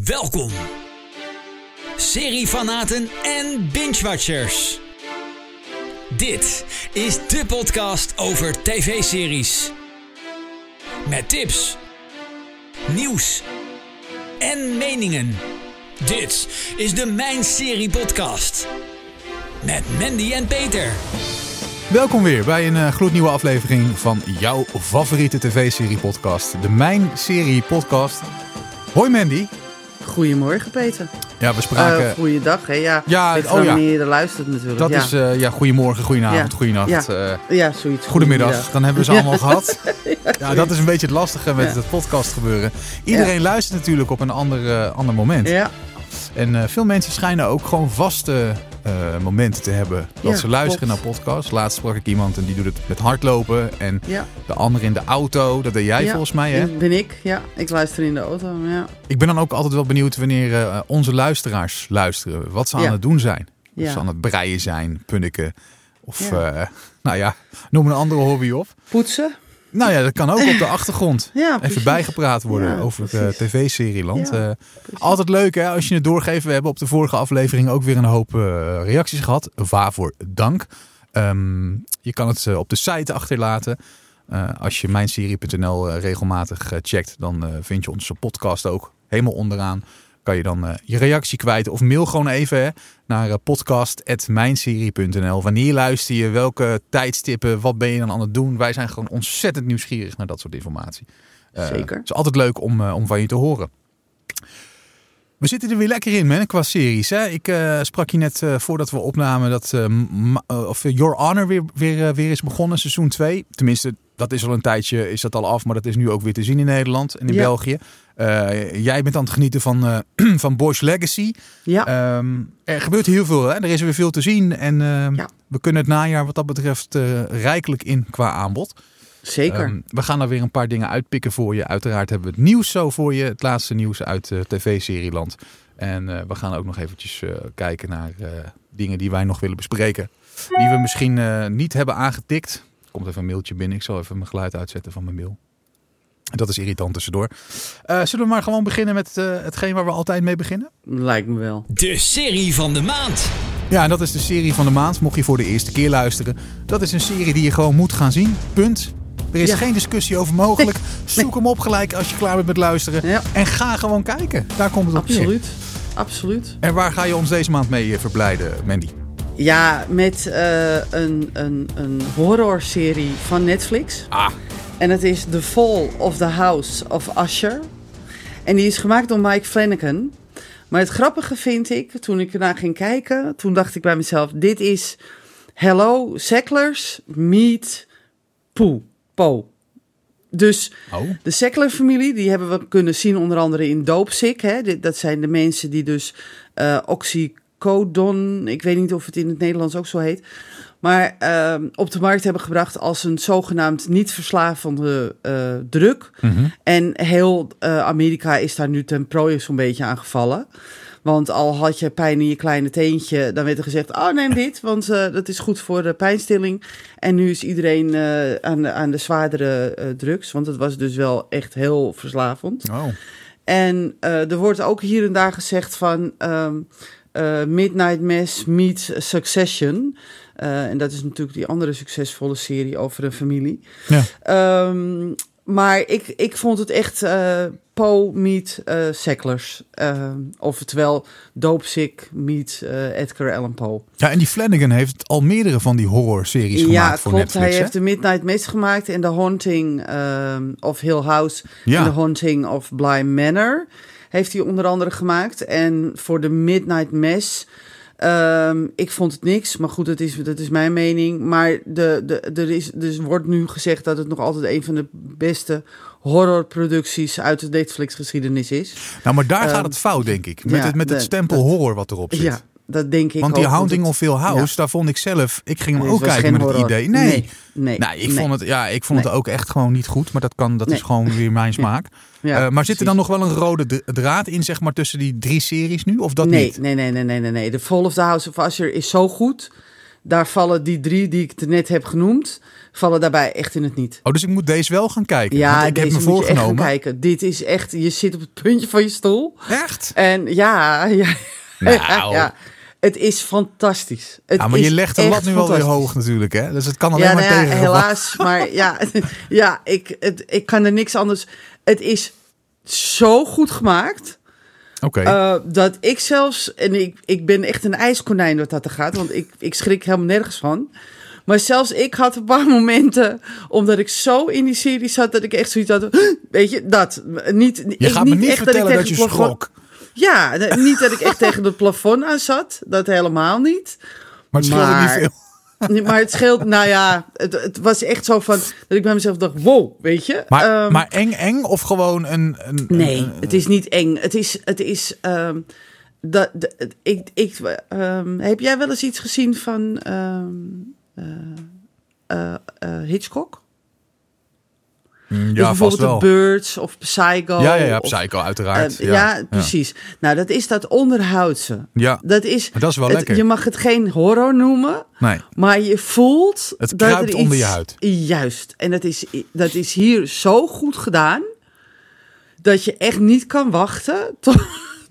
Welkom, seriefanaten en binge-watchers. Dit is de podcast over tv-series. Met tips, nieuws en meningen. Dit is de Mijn Serie Podcast. Met Mandy en Peter. Welkom weer bij een uh, gloednieuwe aflevering van jouw favoriete tv-serie podcast. De Mijn Serie Podcast. Hoi Mandy. Goedemorgen Peter. Ja, we spraken... Uh, goeiedag, hè? Ja, ja oh ja. je er luistert natuurlijk. Dat ja. is, uh, ja, goedemorgen, goedenavond, Ja. goedenacht. Ja. eh, ja, zoiets. goedemiddag, dan hebben we ze allemaal gehad. Ja, dat is een beetje het lastige met het podcast gebeuren. Iedereen luistert natuurlijk op een ander, eh, ander moment. Ja, En eh, veel mensen schijnen ook gewoon vaste eh, momenten te hebben dat Ja, ze luisteren klopt. naar podcasts. Laatst sprak ik iemand en die doet het met hardlopen. En ja. de ander in de auto. Dat deed jij Ja, volgens mij, hè? Ben ik, ja. Ik luister in de auto, ja. Ik ben dan ook altijd wel benieuwd wanneer eh, onze luisteraars luisteren. Wat ze aan het doen zijn. Of ze aan het breien zijn, punniken. Of, eh, nou ja, noem een andere hobby op. Poetsen? Nou ja, dat kan ook op de achtergrond. Ja, Even bijgepraat worden over eh, precies. tv-serieland. Eh, precies. altijd leuk hè, als je het doorgeeft. We hebben op de vorige aflevering ook weer een hoop eh, reacties gehad. Waarvoor dank. Ehm, je kan het eh, op de site achterlaten. Eh, als je mijnserie.nl eh, regelmatig eh, checkt, dan eh, vind je onze podcast ook helemaal onderaan. Kan je dan eh, je reactie kwijt of mail gewoon even hè, naar eh, podcast.mijnserie.nl. Wanneer luister je, welke tijdstippen, wat ben je dan aan het doen? Wij zijn gewoon ontzettend nieuwsgierig naar dat soort informatie. Eh, Zeker. Het is altijd leuk om, om van je te horen. We zitten er weer lekker in, man, qua series. Hè? Ik sprak je net voordat we opnamen dat of Your Honor weer, weer, weer is begonnen, seizoen 2. Tenminste, dat is al een tijdje is dat al af, maar dat is nu ook weer te zien in Nederland en in Ja. België. Eh, jij bent aan het genieten van, eh van Bosch Legacy. Ja, Ehm, er gebeurt heel veel, hè? er is weer veel te zien. En ehm, Ja. we kunnen het najaar wat dat betreft eh, rijkelijk in qua aanbod. zeker. Ehm, we gaan er weer een paar dingen uitpikken voor je. Uiteraard hebben we het nieuws zo voor je. Het laatste nieuws uit tv-serieland. En we gaan ook nog eventjes kijken naar dingen die wij nog willen bespreken. Die we misschien niet hebben aangetikt. Er komt even een mailtje binnen. Ik zal even mijn geluid uitzetten van mijn mail. Dat is irritant tussendoor. Eh, zullen we maar gewoon beginnen met eh, hetgeen waar we altijd mee beginnen? Lijkt me wel. De serie van de maand. Ja, en dat is de serie van de maand. Mocht je voor de eerste keer luisteren. Dat is een serie die je gewoon moet gaan zien. Punt. Er is Ja. geen discussie over mogelijk. Zoek hem op gelijk als je klaar bent met luisteren. Ja, En ga gewoon kijken. Daar komt het op neer. absoluut. Absoluut. En waar ga je ons deze maand mee eh, verblijden, Mandy? Ja, met eh, een, een, een horrorserie van Netflix. Ah, En het is The Fall of the House of Usher. En die is gemaakt door Mike Flanagan. Maar het grappige vind ik, toen ik ernaar ging kijken, toen dacht ik bij mezelf: dit is Hello Sacklers meet Poe. Po. Dus oh. de Sackler-familie, die hebben we kunnen zien onder andere in. Hè? Dit- Dat zijn de mensen die dus eh oxycodon, ik weet niet of het in het Nederlands ook zo heet, maar ehm, op de markt hebben gebracht als een zogenaamd niet verslavende eh, druk. Mhm. En heel eh, Amerika is daar nu ten prooi zo'n beetje aan gevallen. Want al had je pijn in je kleine teentje, dan werd er gezegd: Oh, neem dit, want eh, dat is goed voor de pijnstilling. En nu is iedereen aan, de, aan de zwaardere drugs, want het was dus wel echt heel verslavend. Oh. En er wordt ook hier en daar gezegd van ehm, eh, Midnight Mass meets Succession. Eh, en dat is natuurlijk die andere succesvolle serie over een familie. Ja. Ehm, maar ik, ik vond het echt eh Poe meet eh Sacklers. Ehm, oftewel Doopsick meet Edgar Allan Poe. Ja, en die Flanagan heeft al meerdere van die horror-series Ja, gemaakt voor klopt. Netflix. Hij hè? heeft de Midnight Mass gemaakt en The Haunting of Hill House Ja. en The Haunting of Bly Manor heeft hij onder andere gemaakt. En voor de Midnight Mass, ehm, ik vond het niks, maar goed, dat is, dat is mijn mening. Maar de, de, er, is, dus wordt nu gezegd dat het nog altijd een van de beste horrorproducties uit de Netflix-geschiedenis is. Nou, maar daar gaat Ehm, het fout, denk ik. Met, ja, het, met het stempel dat- horror wat erop zit. Ja, dat denk ik Want die Hounding het- of Hill House, ja. daar vond ik zelf... Ik ging hem Nee, ook het kijken met het horror. idee. Nee, Nee, nee, Nou, ik vond het, ja, ik vond het ook echt gewoon niet goed. Maar dat, kan, dat is gewoon weer mijn smaak. Ja, Eh, maar zit er dan nog wel een rode dra- draad in, zeg maar, tussen die drie series nu? Of dat nee, niet? Nee, nee, nee, nee, nee, nee. The Fall of the House of Usher is zo goed daar vallen die drie die ik net heb genoemd, vallen daarbij echt in het niet. Oh, dus ik moet deze wel gaan kijken. Ja, want ik deze heb me moet je echt gaan voorgenomen. kijken. Dit is echt, je zit op het puntje van je stoel. Echt? En ja, ja, Nou. ja het is fantastisch. Het Ja, maar je legt de lat nu wel weer hoog natuurlijk, hè? Dus het kan alleen Ja, maar nou ja, tegen. helaas. Maar ja, ja ik, het, ik kan er niks anders. Het is zo goed gemaakt. Oké. eh, dat ik zelfs, en ik, ik ben echt een ijskonijn wat dat er gaat, want ik, ik schrik helemaal nergens van. Maar zelfs ik had een paar momenten, omdat ik zo in die serie zat, dat ik echt zoiets had. Weet je, dat. Niet, je ik, gaat me niet echt vertellen ik dat, tegen je schrok. Ja, niet dat ik echt tegen het plafond aan zat. Dat helemaal niet. Maar het scheelde Maar- niet veel. Maar het scheelt, nou ja, het, het was echt zo van dat ik bij mezelf dacht, wow, weet je. Maar, Ehm, maar eng eng of gewoon een... een nee, een- het is niet eng. Het is, het is, ehm, dat, ik, ik, ehm, heb jij wel eens iets gezien van eh, eh, eh, Hitchcock? Mm, dus ja, vast bijvoorbeeld wel. The Birds of Psycho. Ja, ja, of, Psycho uiteraard. eh, ja, ja, precies. Nou, dat is dat onderhoudse. Ja, Dat is, maar dat is wel het- lekker. je mag het geen horror noemen. Nee. Maar je voelt. Het dat er onder iets- je huid. Juist. En dat is, dat is hier zo goed gedaan. Dat je echt niet kan wachten. Tot,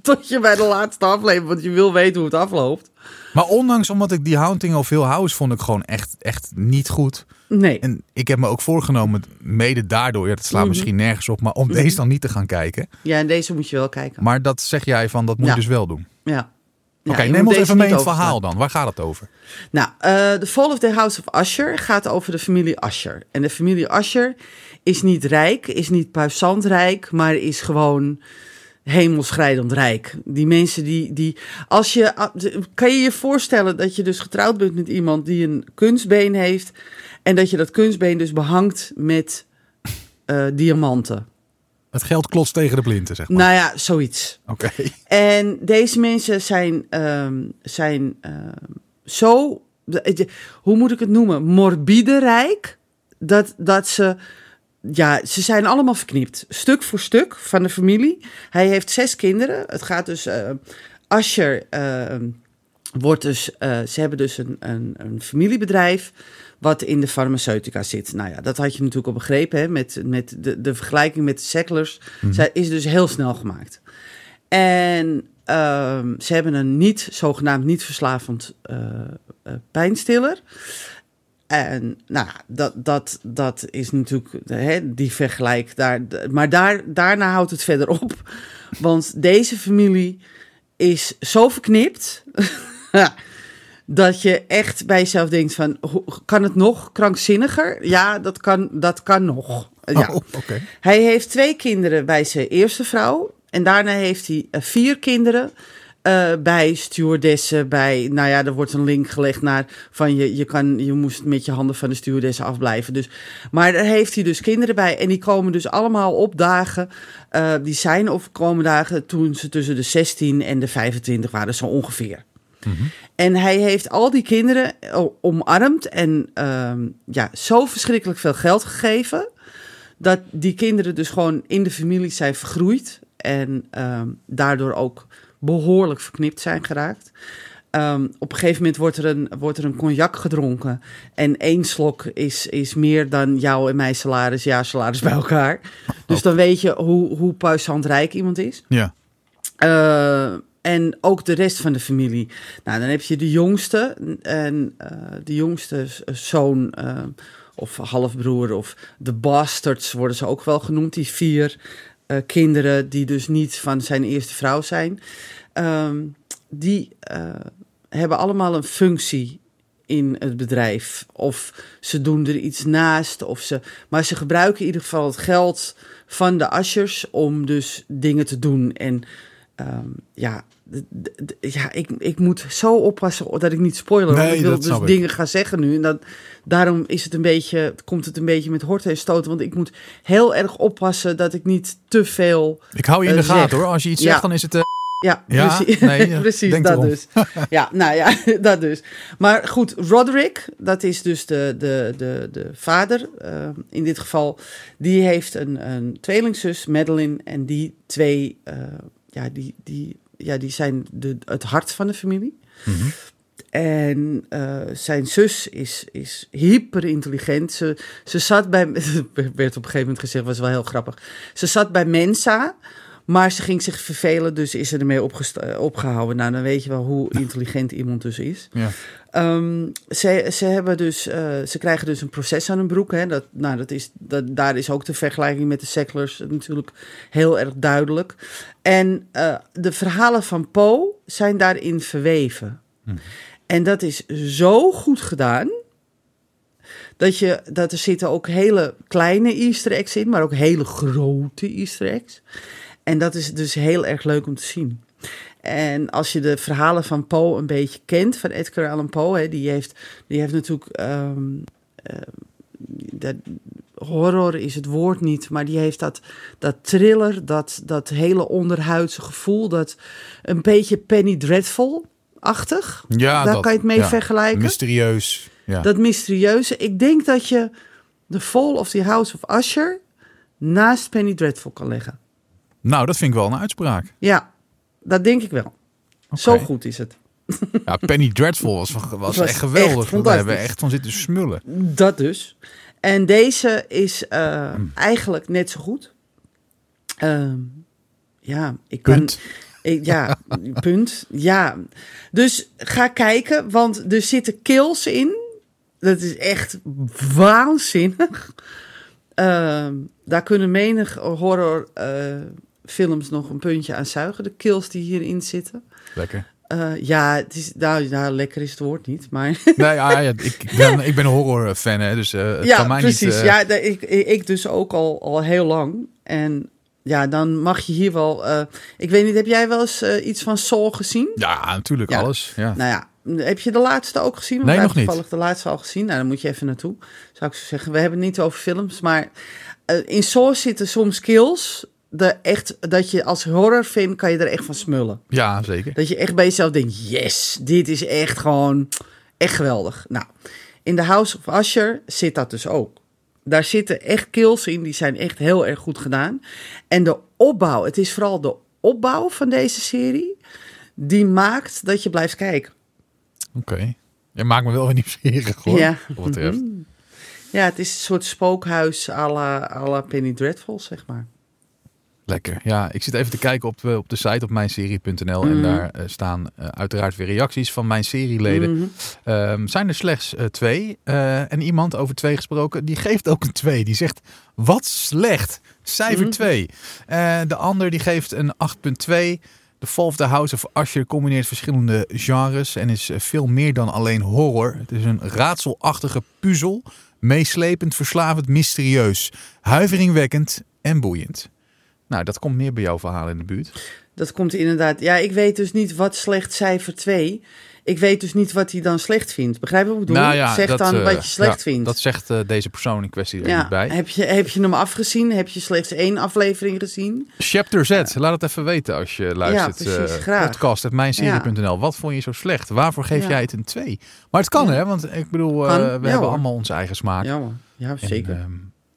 tot je bij de laatste aflevering. Want je wil weten hoe het afloopt. Maar ondanks omdat ik die Haunting of Hill House vond ik gewoon echt, echt niet goed. Nee. En ik heb me ook voorgenomen, mede daardoor, ja, dat slaat Mhm. misschien nergens op, maar om deze dan niet te gaan kijken. Ja, en deze moet je wel kijken. Maar dat zeg jij van, dat moet Ja. je dus wel doen. Ja. Oké, Ja, neem ons even mee in het verhaal dan. Waar gaat het over? Nou, eh The Fall of the House of Usher gaat over de familie Usher. En de familie Usher is niet rijk, is niet puissant rijk, maar is gewoon hemelschrijdend rijk. Die mensen die, die als je, kan je je voorstellen dat je dus getrouwd bent met iemand die een kunstbeen heeft en dat je dat kunstbeen dus behangt met eh, diamanten. Het geld klotst tegen de plinten, zeg maar. Nou ja, zoiets. Oké. En deze mensen zijn, ehm, zijn ehm, zo, de- hoe moet ik het noemen, morbide rijk, dat, dat ze, ja, ze zijn allemaal verknipt, stuk voor stuk van de familie. Hij heeft zes kinderen. Het gaat dus, eh Asher ehm, wordt dus, eh, ze hebben dus een, een, een familiebedrijf wat in de farmaceutica zit. Nou ja, dat had je natuurlijk al begrepen, hè, met, met de, de vergelijking met de Sacklers. Zij is dus heel snel gemaakt. En ehm, ze hebben een niet, zogenaamd niet verslavend eh, eh, pijnstiller. En nou, dat, dat, dat is natuurlijk hè, die vergelijk daar. Maar daar, daarna houdt het verder op. Want deze familie is zo verknipt. dat je echt bij jezelf denkt van, kan het nog krankzinniger? Ja, dat kan, dat kan nog. Ja. Oh, oké. Hij heeft twee kinderen bij zijn eerste vrouw. En daarna heeft hij eh, vier kinderen eh, bij stewardessen. Bij, nou ja, er wordt een link gelegd naar van je, je, kan, je moest met je handen van de stewardessen afblijven. Dus, maar daar heeft hij dus kinderen bij. En die komen dus allemaal op dagen. eh, die zijn of komen dagen toen ze tussen de 16 en de 25 waren, zo ongeveer. En hij heeft al die kinderen o- omarmd en ehm, ja, zo verschrikkelijk veel geld gegeven. Dat die kinderen dus gewoon in de familie zijn vergroeid. En ehm, daardoor ook behoorlijk verknipt zijn geraakt. Ehm, op een gegeven moment wordt er een, wordt er een cognac gedronken. En één slok is, is meer dan jouw en mijn salaris, jaar salaris bij elkaar. Dus dan weet je hoe, hoe puissant rijk iemand is. Ja. Eh, en ook de rest van de familie. Nou, dan heb je de jongste. En eh, de jongste z- zoon eh, of halfbroer of de bastards worden ze ook wel genoemd. Die vier eh, kinderen die dus niet van zijn eerste vrouw zijn. Ehm, die eh, hebben allemaal een functie in het bedrijf. Of ze doen er iets naast. Of ze, maar ze gebruiken in ieder geval het geld van de Ashers om dus dingen te doen. En ehm, ja, ja ik, ik moet zo oppassen dat ik niet spoiler. Nee, want ik wil dus ik. dingen gaan zeggen nu. En dat, daarom is het een beetje, komt het een beetje met horten en stoten. Want ik moet heel erg oppassen dat ik niet te veel Ik hou je in de Eh, gaten zeg. hoor. Als je iets Ja. zegt, dan is het... eh, ja, Ja, precies, nee, precies dat erom. dus. Ja, nou ja, dat dus. Maar goed, Roderick, dat is dus de, de, de, de vader eh, in dit geval. Die heeft een, een tweelingzus, Madeline. En die twee, ja, die, die, ja, die zijn de, het hart van de familie. mhm. En eh, zijn zus is, is hyper intelligent. Ze, ze zat bij. werd op een gegeven moment gezegd, was wel heel grappig. Ze zat bij Mensa. Maar ze ging zich vervelen, dus is ze ermee opgesta- opgehouden. Nou, dan weet je wel hoe intelligent iemand dus is. Ja. Ehm, ze, ze, hebben dus, eh, ze krijgen dus een proces aan hun broek. Hè. Dat, nou, dat is, dat, daar is ook de vergelijking met de Sacklers natuurlijk heel erg duidelijk. En eh, de verhalen van Poe zijn daarin verweven. En dat is zo goed gedaan. Dat, je, dat er zitten ook hele kleine easter eggs in, maar ook hele grote easter eggs. En dat is dus heel erg leuk om te zien. En als je de verhalen van Poe een beetje kent, van Edgar Allan Poe, hè, die, heeft, die heeft natuurlijk. ehm, eh, dat, horror is het woord niet, maar die heeft dat, dat thriller, dat, dat hele onderhuidse gevoel, dat een beetje Penny Dreadful-achtig. Ja, Daar dat- kan je het mee ja. vergelijken. Mysterieus. Ja. Dat mysterieuze. Ik denk dat je The Fall of the House of Usher naast Penny Dreadful kan leggen. Nou, dat vind ik wel een uitspraak. Ja, dat denk ik wel. Zo goed is het. Ja, Penny Dreadful was, was, was echt echt geweldig. We fantastisch. hebben echt van zitten smullen. Dat dus. En deze is eh, eigenlijk net zo goed. Ehm, ja, ik kan. Punt. Ik, ja, punt. Ja. Dus ga kijken, want er zitten kills in. Dat is echt waanzinnig. Ehm, daar kunnen menig horror eh, films nog een puntje aan zuigen. De kills die hierin zitten. Lekker. Eh, ja, het is, nou, nou, lekker is het woord niet, maar... Nee, ja, ja, ik, ben, ik ben een horrorfan, hè, dus het ja, kan mij precies. niet... eh, Ja, ik, ik dus ook al, al heel lang. En ja, dan mag je hier wel... eh, ik weet niet, heb jij wel eens iets van Soul gezien? ja, natuurlijk, Ja. alles. Ja. Nou ja, heb je de laatste ook gezien? Want Nee, nog niet. toevallig de laatste al gezien. Nou, dan moet je even naartoe, zou ik zo zeggen. We hebben het niet over films, maar in Soul zitten soms kills... De echt, dat je als horrorfan kan je er echt van smullen. ja, zeker. Dat je echt bij jezelf denkt, yes, dit is echt gewoon echt geweldig. Nou, in The House of Usher zit dat dus ook. Daar zitten echt kills in, die zijn echt heel erg goed gedaan. En de opbouw, het is vooral de opbouw van deze serie, die maakt dat je blijft kijken. Oké. Je maakt me wel weer nieuwsgierig, hoor. Ja. Wat betreft. Ja, het is een soort spookhuis à la, à la Penny Dreadful, zeg maar. Lekker. Ja, ik zit even te kijken op, de- op de site op mijnserie.nl en Mhm. daar eh, staan eh, uiteraard weer reacties van mijn serieleden. Mhm. Ehm, zijn er slechts eh, twee. Eh, en iemand over twee gesproken, die geeft ook een twee. Die zegt, wat slecht. Cijfer Mhm. 2. Eh, de ander die geeft een 8.2. The Fall of the House of Usher combineert verschillende genres en is eh, veel meer dan alleen horror. Het is een raadselachtige puzzel. Meeslepend, verslavend, mysterieus. Huiveringwekkend en boeiend. Nou, dat komt meer bij jouw verhaal in de buurt. Dat komt inderdaad. Ja, ik weet dus niet wat slecht cijfer 2. Ik weet dus niet wat hij dan slecht vindt. Begrijp je wat ik bedoel? Nou ja, zeg dat, dan eh, wat je slecht ja, vindt. Dat zegt eh, deze persoon in kwestie er ja, niet bij. heb je, heb je hem afgezien? Heb je slechts één aflevering gezien? Chapter Z, laat het even weten als je luistert. Ja, precies, eh, graag. podcast mijnserie.nl. Wat vond je zo slecht? Waarvoor geef jij het een 2? Maar het kan hè, want ik bedoel, we hebben hoor. allemaal onze eigen smaak. Ja, ja zeker. ehm,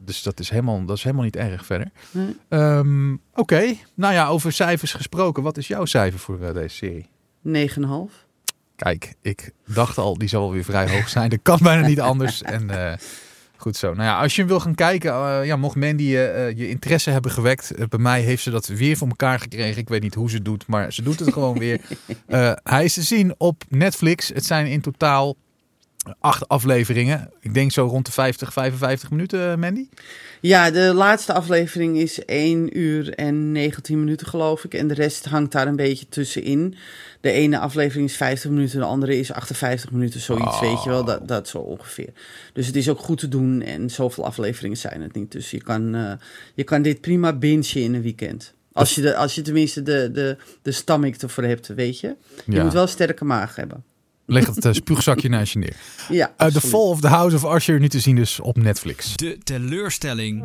dus dat is, helemaal, dat is helemaal niet erg verder. Nee. Ehm, Oké, nou ja, over cijfers gesproken. Wat is jouw cijfer voor eh, deze serie? 9,5. Kijk, ik dacht al, die zal wel weer vrij hoog zijn. Dat kan bijna niet anders. En eh, goed zo. Nou ja, als je hem wil gaan kijken, eh, ja, mocht Mandy eh, je interesse hebben gewekt. bij mij heeft ze dat weer voor elkaar gekregen. Ik weet niet hoe ze het doet, maar ze doet het gewoon weer. Hij is te zien op Netflix. Het zijn in totaal acht afleveringen. Ik denk zo rond de 50, 55 minuten, eh, Mandy. Ja, de laatste aflevering is 1 uur en 19 minuten, geloof ik. En de rest hangt daar een beetje tussenin. De ene aflevering is 50 minuten, de andere is 58 minuten. Zoiets, Oh. weet je wel, dat, dat zo ongeveer. Dus het is ook goed te doen en zoveel afleveringen zijn het niet. Dus je kan, eh, je kan dit prima bingen in een weekend. Als je, de, als je tenminste de, de, de ervoor hebt, weet je. Je Ja. moet wel een sterke maag hebben. Leg het eh, spuugzakje naast je neer. Ja, Eh, The. Fall of the House of Usher nu te zien dus op Netflix. De teleurstelling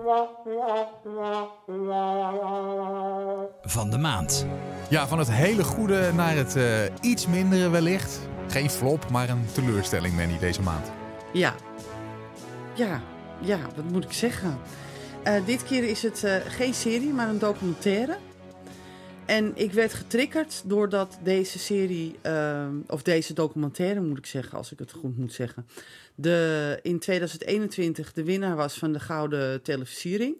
van de maand. Ja, van het hele goede naar het eh, iets mindere wellicht. Geen flop, maar een teleurstelling, Manny, deze maand. Ja. Ja, ja, wat moet ik zeggen? Eh, dit keer is het eh, geen serie, maar een documentaire. En ik werd getriggerd doordat deze serie, ehm, of deze documentaire moet ik zeggen, als ik het goed moet zeggen, de, in 2021 de winnaar was van de Gouden Televisiering.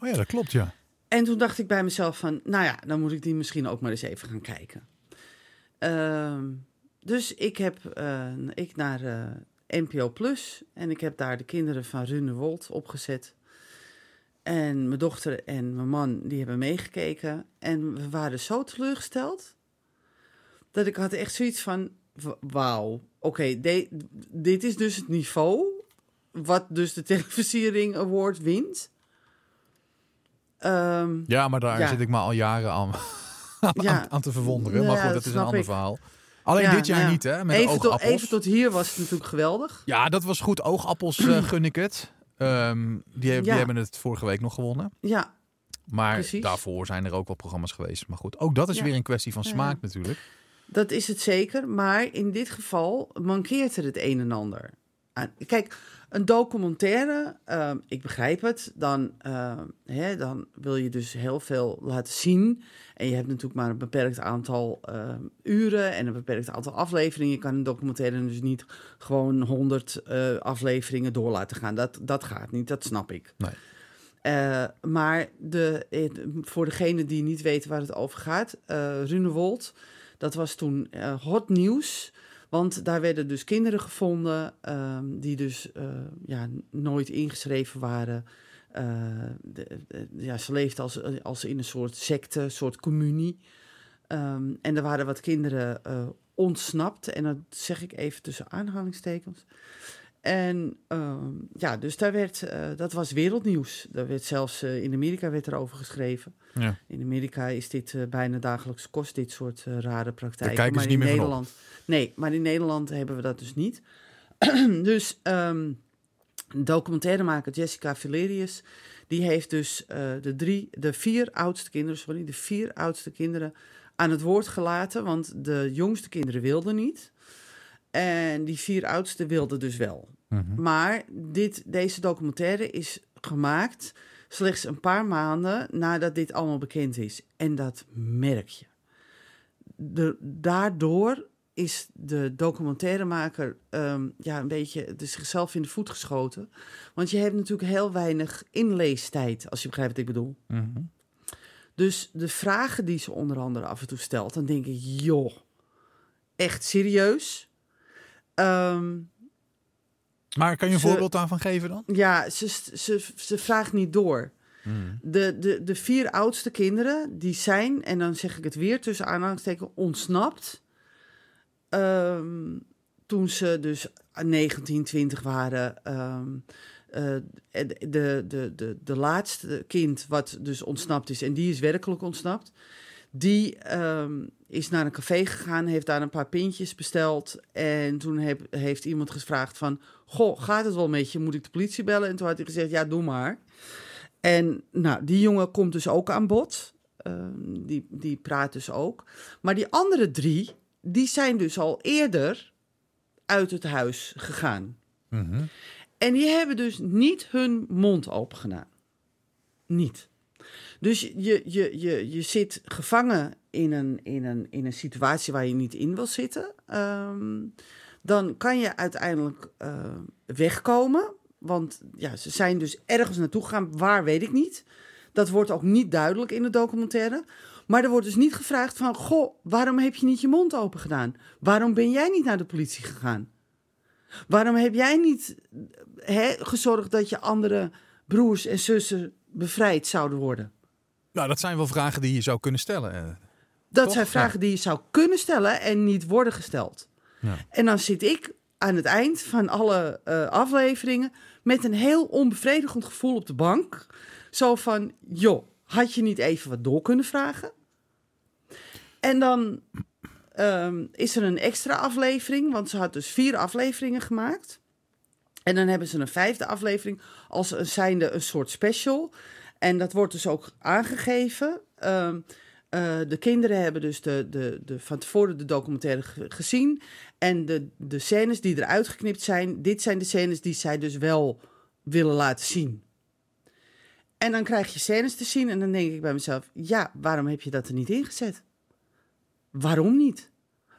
Oh ja, dat klopt, ja. En toen dacht ik bij mezelf van, nou ja, dan moet ik die misschien ook maar eens even gaan kijken. Ehm, dus ik heb eh, ik naar eh, NPO Plus en ik heb daar de kinderen van Rune Wold opgezet. En mijn dochter en mijn man, die hebben meegekeken. En we waren zo teleurgesteld. Dat ik had echt zoiets van, wauw, oké, de- dit is dus het niveau. Wat dus de Televisiering Award wint. Ehm, Ja, maar daar Ja. zit ik me al jaren aan, aan, Ja. aan te verwonderen. Maar goed, dat dat is een ander ik. verhaal. Alleen ja, dit jaar nou ja. niet, hè? Met even, de tot, oogappels. even tot hier was het natuurlijk geweldig. Ja, dat was goed. Oogappels eh, gun ik het. Ehm, die, heb- die Ja. hebben het vorige week nog gewonnen. Ja, Maar Precies. daarvoor zijn er ook wel programma's geweest. Maar goed, ook dat is Ja. weer een kwestie van smaak natuurlijk. Dat is het zeker, maar in dit geval mankeert er het een en ander. aan. Kijk, een documentaire, ehm, ik begrijp het, dan, ehm, hè, dan wil je dus heel veel laten zien. En je hebt natuurlijk maar een beperkt aantal ehm, uren en een beperkt aantal afleveringen. Je kan een documentaire dus niet gewoon honderd eh, afleveringen door laten gaan. Dat, dat gaat niet, dat snap ik. Nee. Eh, maar de, voor degene die niet weten waar het over gaat, eh Rune Wold, dat was toen hot nieuws. Want daar werden dus kinderen gevonden ehm, die dus eh, ja, nooit ingeschreven waren. Eh, de- ja, ze leefden als, als in een soort secte, een soort communie. Ehm, en er waren wat kinderen eh, ontsnapt. En dat zeg ik even tussen aanhalingstekens. En ehm, ja, dus daar werd, eh, dat was wereldnieuws. Daar werd zelfs eh, in Amerika werd erover geschreven. Ja. In Amerika is dit eh, bijna dagelijks kost, dit soort rare praktijken. maar niet in meer. Nederland. Nee, maar in Nederland hebben we dat dus niet. dus ehm documentairemaker Jessica Valerius, die heeft dus de drie, de vier oudste kinderen, sorry, de vier oudste kinderen aan het woord gelaten, want de jongste kinderen wilden niet. En die vier oudste wilden dus wel. Mhm. Maar dit, deze documentaire is gemaakt slechts een paar maanden nadat dit allemaal bekend is. En dat merk je. De, daardoor is de documentairemaker ehm, ja, een beetje dus zichzelf in de voet geschoten. Want je hebt natuurlijk heel weinig inleestijd, als je begrijpt wat ik bedoel. Mhm. Dus de vragen die ze onder andere af en toe stelt, dan denk ik, joh, echt serieus? Ehm, Maar kan je een Ze- voorbeeld daarvan geven dan? ja, ze, ze, ze vraagt niet door. Mhm. De, de, de vier oudste kinderen, die zijn, en dan zeg ik het weer tussen aanhalingstekens, ontsnapt. Ehm, toen ze dus 19, 20 waren. eh, de, de, de, de, de laatste kind wat dus ontsnapt is, en die is werkelijk ontsnapt. Die ehm, is naar een café gegaan, heeft daar een paar pintjes besteld. En toen heb, heeft iemand gevraagd van... Goh, gaat het wel met je? Moet ik de politie bellen? En toen had hij gezegd, ja, doe maar. En nou, die jongen komt dus ook aan bod. Ehm, die, die praat dus ook. Maar die andere drie, die zijn dus al eerder uit het huis gegaan. Mhm. En die hebben dus niet hun mond open gedaan. Niet. Dus je, je, je, je zit gevangen in een, in, een, in een situatie waar je niet in wil zitten. Ehm, dan kan je uiteindelijk eh, wegkomen. Want ja, ze zijn dus ergens naartoe gegaan. Waar weet ik niet. Dat wordt ook niet duidelijk in de documentaire. Maar er wordt dus niet gevraagd van... Goh, waarom heb je niet je mond open gedaan? Waarom ben jij niet naar de politie gegaan? Waarom heb jij niet gezorgd dat je andere broers en zussen bevrijd zouden worden? Nou, dat zijn wel vragen die je zou kunnen stellen. eh. Dat Toch? zijn vragen die je zou kunnen stellen en niet worden gesteld. En dan zit ik aan het eind van alle eh, afleveringen met een heel onbevredigend gevoel op de bank. Zo van, joh, had je niet even wat door kunnen vragen? En dan ehm, is er een extra aflevering, want ze had dus vier afleveringen gemaakt. En dan hebben ze een vijfde aflevering als een zijnde een soort special. En dat wordt dus ook aangegeven. Ehm, eh, de kinderen hebben dus de, de, de, van tevoren de documentaire ge- gezien. En de, de scènes die eruit geknipt zijn, dit zijn de scènes die zij dus wel willen laten zien. En dan krijg je scènes te zien en dan denk ik bij mezelf, ja, waarom heb je dat er niet ingezet? Waarom niet?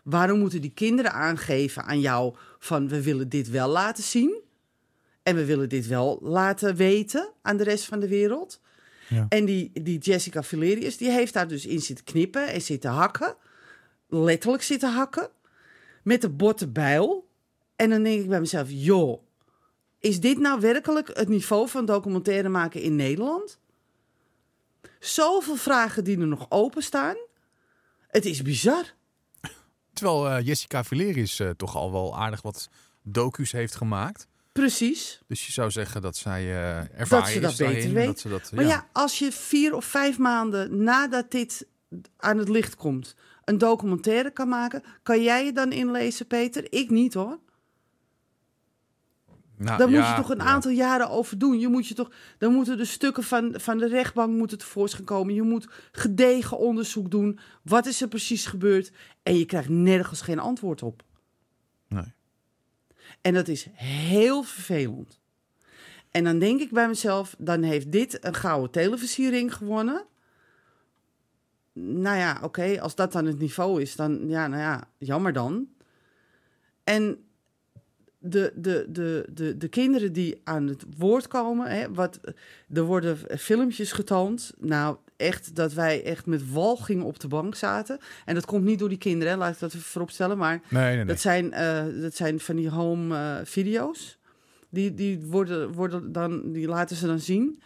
Waarom moeten die kinderen aangeven aan jou van we willen dit wel laten zien en we willen dit wel laten weten aan de rest van de wereld? Ja. En die, die Jessica Valerius, die heeft daar dus in zitten knippen en zitten hakken. Letterlijk zitten hakken. Met de botte bijl. En dan denk ik bij mezelf, joh, is dit nou werkelijk het niveau van documentaire maken in Nederland? Zoveel vragen die er nog openstaan. Het is bizar. Terwijl eh, Jessica Valerius eh, toch al wel aardig wat docu's heeft gemaakt. Precies. Dus je zou zeggen dat zij eh ervaren ze dat daarin, beter weet. Dat ze dat, Maar ja. als je vier of vijf maanden nadat dit aan het licht komt, een documentaire kan maken, kan jij je dan inlezen, Peter? Ik niet hoor. Nou, Daar moet je toch een ja. aantal jaren over doen. Je moet je toch, dan moeten de stukken van, van de rechtbank moeten tevoorschijn komen. Je moet gedegen onderzoek doen. Wat is er precies gebeurd? En je krijgt nergens geen antwoord op. Nee. En dat is heel vervelend. En dan denk ik bij mezelf, dan heeft dit een gouden televisiering gewonnen. Nou ja, oké, als dat dan het niveau is, dan ja, nou ja, jammer dan. En de, de, de, de, de kinderen die aan het woord komen, hè, wat, er worden filmpjes getoond. Nou, echt dat wij echt met walging op de bank zaten. En dat komt niet door die kinderen, hè, laat ik dat even vooropstellen. Maar Nee, nee, nee. dat zijn, eh, dat zijn van die home eh, video's. Die, die, worden, worden dan, die laten ze dan zien.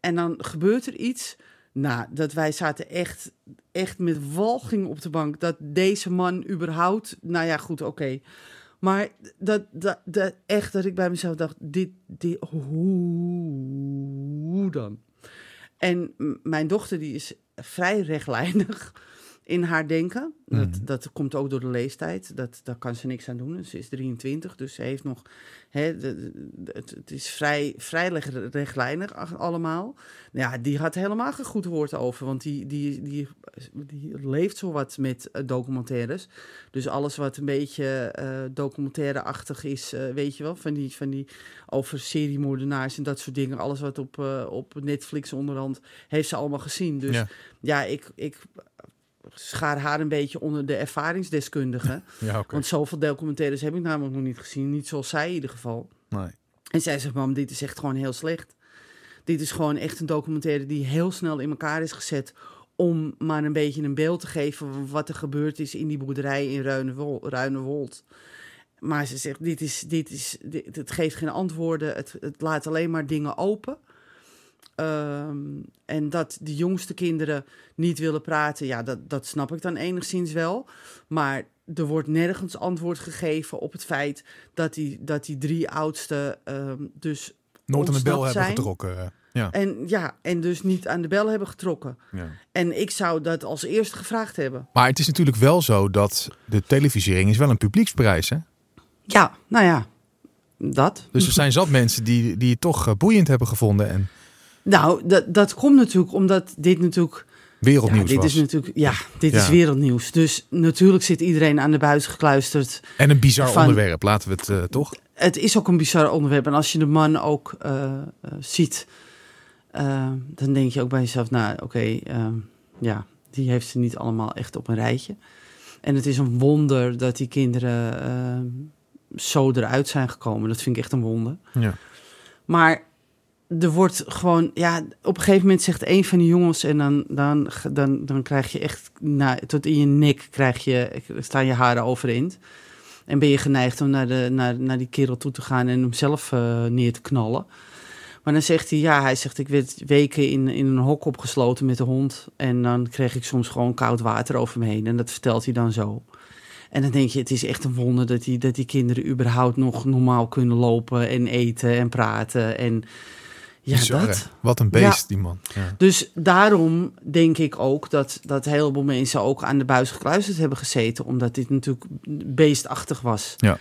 En dan gebeurt er iets. Nou, dat wij zaten echt, echt met walging op de bank. Dat deze man überhaupt... Nou ja, goed, oké. Maar dat, dat, dat, echt dat ik bij mezelf dacht... Dit, dit, hoe dan? En mijn dochter die is vrij rechtlijnig in haar denken. Dat, Mhm. dat komt ook door de leeftijd. Dat, daar kan ze niks aan doen. Ze is 23, dus ze heeft nog... Hè, de- de- het, het is vrij, vrij rechtlijnig allemaal. Ja, die had helemaal geen goed woord over. Want die, die, die, die leeft zo wat met eh, documentaires. Dus alles wat een beetje eh documentaire-achtig is, eh, weet je wel, van die, van die over seriemoordenaars en dat soort dingen. Alles wat op, op Netflix onderhand heeft ze allemaal gezien. Dus ja, Ja. ik, ik schaar haar een beetje onder de ervaringsdeskundige. Ja, oké. Want zoveel documentaires heb ik namelijk nog niet gezien. Niet zoals zij in ieder geval. Nee. En zij zegt, mam, dit is echt gewoon heel slecht. Dit is gewoon echt een documentaire die heel snel in elkaar is gezet... om maar een beetje een beeld te geven van wat er gebeurd is in die boerderij in Ruinewol- Ruinewold. Maar ze zegt, dit is, dit is, dit, het geeft geen antwoorden, het, het laat alleen maar dingen open. Ehm, en dat de jongste kinderen niet willen praten, ja, dat, dat snap ik dan enigszins wel. Maar er wordt nergens antwoord gegeven op het feit dat die, dat die drie oudste ehm, dus Nooit aan de bel hebben getrokken. eh, Ja. en ja, en dus niet aan de bel hebben getrokken. ja. En ik zou dat als eerste gevraagd hebben. Maar het is natuurlijk wel zo dat de televisiering is wel een publieksprijs. Hè? Ja, nou ja, dat. Dus er zijn zat mensen die, die het toch eh, boeiend hebben gevonden en Nou, dat, dat komt natuurlijk omdat dit natuurlijk. Ja, wereldnieuws dit was. is natuurlijk. Ja, dit Ja. is wereldnieuws. Dus natuurlijk zit iedereen aan de buis gekluisterd. En een bizar van- onderwerp, laten we het eh, toch? Het is ook een bizar onderwerp. En als je de man ook eh, eh, ziet, dan denk je ook bij jezelf: nou, oké, ja, die heeft ze niet allemaal echt op een rijtje. En het is een wonder dat die kinderen zo eruit zijn gekomen. Dat vind ik echt een wonder. Ja. Maar er wordt gewoon, ja, op een gegeven moment zegt een van die jongens en dan, dan, dan, dan krijg je echt, nou, tot in je nek krijg je, staan je haren overeind. En ben je geneigd om naar, de, naar, naar die kerel toe te gaan en hem zelf eh, neer te knallen. Maar dan zegt hij, ja, hij zegt, ik werd weken in, in een hok opgesloten met de hond. En dan kreeg ik soms gewoon koud water over me heen. En dat vertelt hij dan zo. En dan denk je, het is echt een wonder dat die, dat die kinderen überhaupt nog normaal kunnen lopen en eten en praten. En ja, Bizar, hè? dat. Wat een beest, die man. Ja. Dus daarom denk ik ook dat, dat een heleboel mensen ook aan de buis gekluisterd hebben gezeten. Omdat dit natuurlijk beestachtig was. Ja.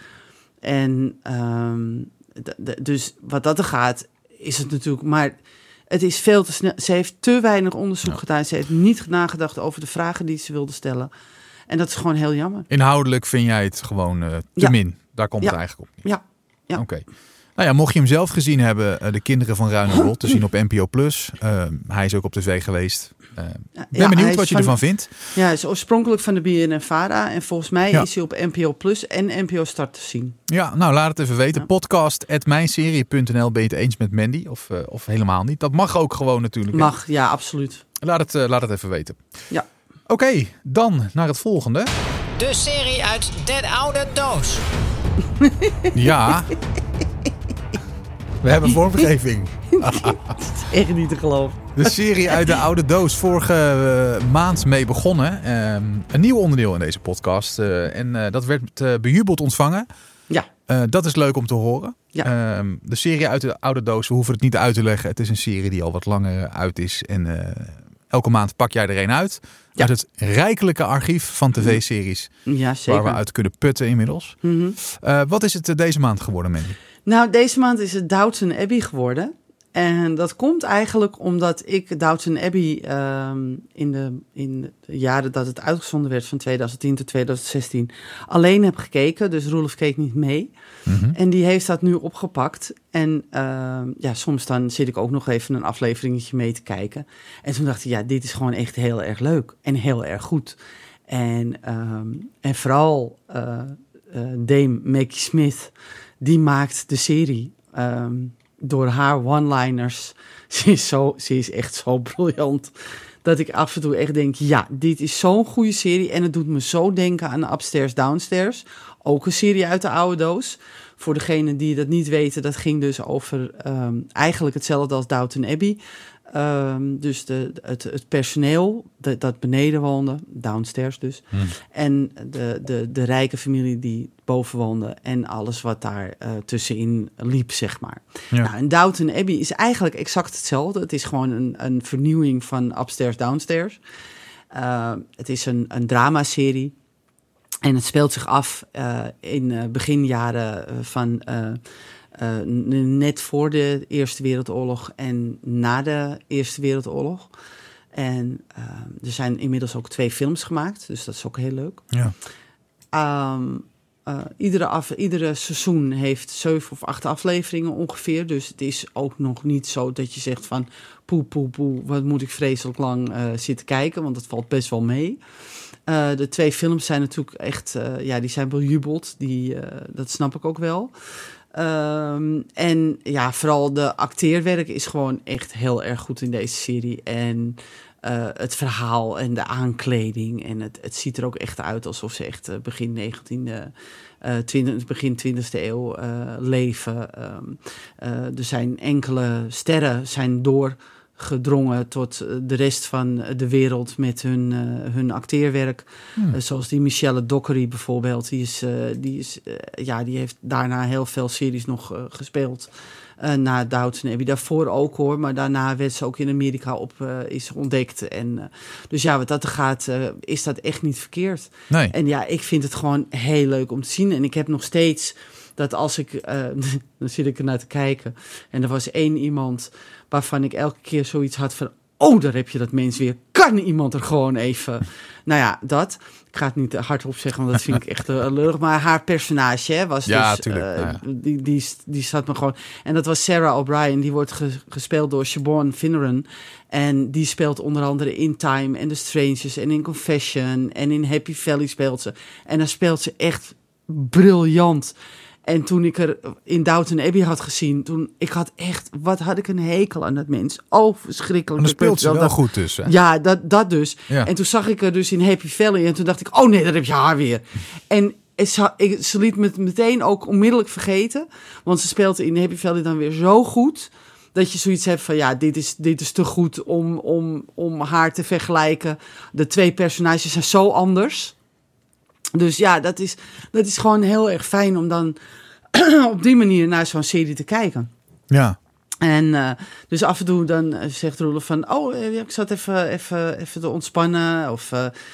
En ehm, dus wat dat er gaat, is het natuurlijk... Maar het is veel te snel. Ze heeft te weinig onderzoek Ja. gedaan. Ze heeft niet nagedacht over de vragen die ze wilde stellen. En dat is gewoon heel jammer. Inhoudelijk vind jij het gewoon eh, te min. Daar komt het eigenlijk op. Ja. Ja. Oké. Nou ja, mocht je hem zelf gezien hebben, eh, De Kinderen van Ruinerwold, te zien op NPO+. Plus. Eh, hij is ook op tv geweest. Uh, ben Ja, benieuwd wat je van- ervan vindt. Ja, hij is oorspronkelijk van de BNN-Vara. En volgens mij Ja. is hij op NPO Plus en NPO Start te zien. Ja, nou laat het even weten. Ja. Podcast.mijnserie.nl Ben je het eens met Mandy? Of, eh, of helemaal niet? Dat mag ook gewoon natuurlijk. Mag, ja, absoluut. Laat het, eh, laat het even weten. Ja. Oké, dan naar het volgende. De serie uit Den Oude Doos. Ja. We hebben vormgeving. Echt niet te geloven. De serie uit de oude doos. Vorige eh, maand mee begonnen. Ehm, een nieuw onderdeel in deze podcast. eh, en eh, dat werd bejubeld ontvangen. Ja, dat is leuk om te horen. Ja. Ehm, de serie uit de oude doos, we hoeven het niet uit te leggen. Het is een serie die al wat langer uit is. En elke maand pak jij er een uit. Ja. Uit het rijkelijke archief van tv-series. ja zeker. Waar we uit kunnen putten inmiddels. Mhm. Eh, wat is het deze maand geworden, Mandy? Nou, deze maand is het Downton Abbey geworden. En dat komt eigenlijk omdat ik Downton Abbey ehm, in, de, in de jaren dat het uitgezonden werd, van 2010 tot 2016, alleen heb gekeken. Dus Roelof keek niet mee. Mhm. En die heeft dat nu opgepakt. En ehm, ja, soms dan zit ik ook nog even een afleveringetje mee te kijken. En toen dacht ik, ja, dit is gewoon echt heel erg leuk en heel erg goed. En, ehm, en vooral eh, Dame Maggie Smith, die maakt de serie ehm, door haar one-liners. Ze is, zo, ze is echt zo briljant. Dat ik af en toe echt denk, ja, dit is zo'n goede serie. En het doet me zo denken aan Upstairs, Downstairs. Ook een serie uit de oude doos. Voor degenen die dat niet weten, dat ging dus over ehm, eigenlijk hetzelfde als Downton Abbey. Ehm, dus de, het, het personeel dat, dat beneden woonde, downstairs dus. En de, de, de rijke familie die boven woonde. En alles wat daar eh, tussenin liep, zeg maar. Ja. Nou, en Downton Abbey is eigenlijk exact hetzelfde. Het is gewoon een, een vernieuwing van Upstairs, Downstairs. Eh, het is een, een dramaserie. En het speelt zich af eh, in eh, beginjaren van eh, net voor de Eerste Wereldoorlog en na de Eerste Wereldoorlog. En eh, er zijn inmiddels ook twee films gemaakt, dus dat is ook heel leuk. Ja. Ehm, eh, iedere, af, iedere seizoen heeft zeven of acht afleveringen ongeveer. Dus het is ook nog niet zo dat je zegt van... poe, poe, poe, wat moet ik vreselijk lang zitten kijken. Want dat valt best wel mee. De twee films zijn natuurlijk echt... ja, die zijn bejubeld. Die, dat snap ik ook wel. Ehm, en ja, vooral de acteerwerk is gewoon echt heel erg goed in deze serie. En eh, het verhaal en de aankleding. En het, het ziet er ook echt uit alsof ze echt eh, begin 19e, eh 20, begin 20e eeuw eh, leven. Ehm, eh, er zijn enkele sterren zijn doorgedrongen tot eh, de rest van de wereld met hun, eh, hun acteerwerk. Hmm. Eh, zoals die Michelle Dockery bijvoorbeeld. Die, is, die, is, ja, die heeft daarna heel veel series nog gespeeld. na Downton Abbey. Daarvoor ook hoor. Maar daarna werd ze ook in Amerika op is ontdekt. En, dus ja, wat dat gaat, is dat echt niet verkeerd. Nee. En ja, ik vind het gewoon heel leuk om te zien. En ik heb nog steeds dat als ik, dan zit ik er naar te kijken. En er was één iemand waarvan ik elke keer zoiets had van, oh, daar heb je dat mens weer. Kan iemand er gewoon even, nou ja, dat. Ik ga het niet hardop zeggen, want dat vind ik echt uh, lullig. Maar haar personage hè, was Ja, dus, tuurlijk, eh, ja. die, die, die zat me gewoon. En dat was Sarah O'Brien, die wordt ge- gespeeld door Siobhan Finneran. En die speelt onder andere in Time en The Strangers en in Confession en in Happy Valley speelt ze. En daar speelt ze echt briljant. En toen ik er in Downton Abbey had gezien, toen ik had echt, wat had ik een hekel aan dat mens. Oh, verschrikkelijk. En dan speelt ze Dat- wel dat- goed dus. Hè? ja, dat, dat dus. Ja. En toen zag ik er dus in Happy Valley en toen dacht ik, oh nee, daar heb je haar weer. En za- ik, ze liet me meteen ook onmiddellijk vergeten, want ze speelt in Happy Valley dan weer zo goed, dat je zoiets hebt van, ja, dit is, dit is te goed om, om, om haar te vergelijken. De twee personages zijn zo anders. Dus ja, dat is, dat is gewoon heel erg fijn om dan op die manier naar zo'n serie te kijken. Ja. En eh, dus af en toe dan eh, zegt Roelof van... oh, eh, ik zat even, even, even te ontspannen. Of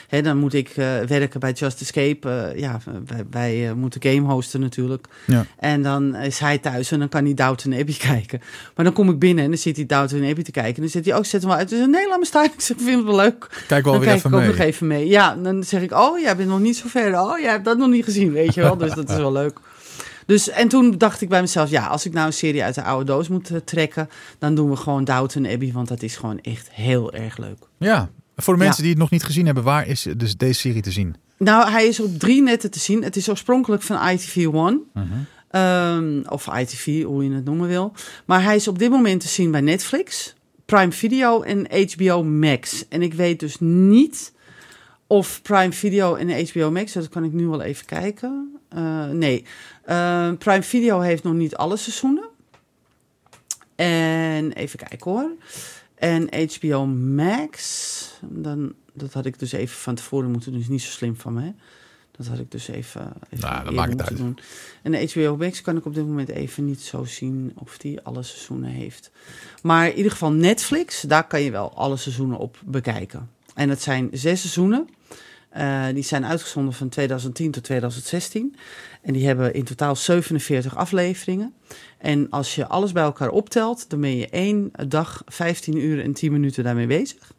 hè, dan moet ik werken bij Just Escape. Ja, wij, wij moeten game hosten natuurlijk. Ja. En dan is hij thuis en dan kan hij Downton Abbey kijken. Maar dan kom ik binnen en dan zit hij Downton Abbey te kijken. En dan zit hij ook, zet hem wel uit. Dus nee, laat me staan. Ik zeg, vind het wel leuk. Kijk wel dan weer kijk even ik ook mee. nog even mee. Ja, dan zeg ik, oh, jij bent nog niet zo ver. Oh, jij hebt dat nog niet gezien, weet je wel. Dus dat is wel leuk. Dus, en toen dacht ik bij mezelf, ja, als ik nou een serie uit de oude doos moet eh, trekken, dan doen we gewoon Downton Abbey, want dat is gewoon echt heel erg leuk. Ja, voor de Ja. mensen die het nog niet gezien hebben, waar is dus deze serie te zien? Nou, hij is op drie netten te zien. Het is oorspronkelijk van ITV One. Ehm, of ITV, hoe je het noemen wil. Maar hij is op dit moment te zien bij Netflix, Prime Video en HBO Max. En ik weet dus niet of Prime Video en HBO Max, dat kan ik nu wel even kijken. Eh, nee, Eh, Prime Video heeft nog niet alle seizoenen. En even kijken hoor. En HBO Max, dan, dat had ik dus even van tevoren moeten doen. is niet zo slim van me. hè. Dat had ik dus even, even Nou, dat maakt het moeten doen. En de HBO Max kan ik op dit moment even niet zo zien of die alle seizoenen heeft. Maar in ieder geval Netflix, daar kan je wel alle seizoenen op bekijken. En dat zijn zes seizoenen. Eh, die zijn uitgezonden van 2010 tot 2016. En die hebben in totaal 47 afleveringen. En als je alles bij elkaar optelt, dan ben je één dag, 15 uur en 10 minuten daarmee bezig.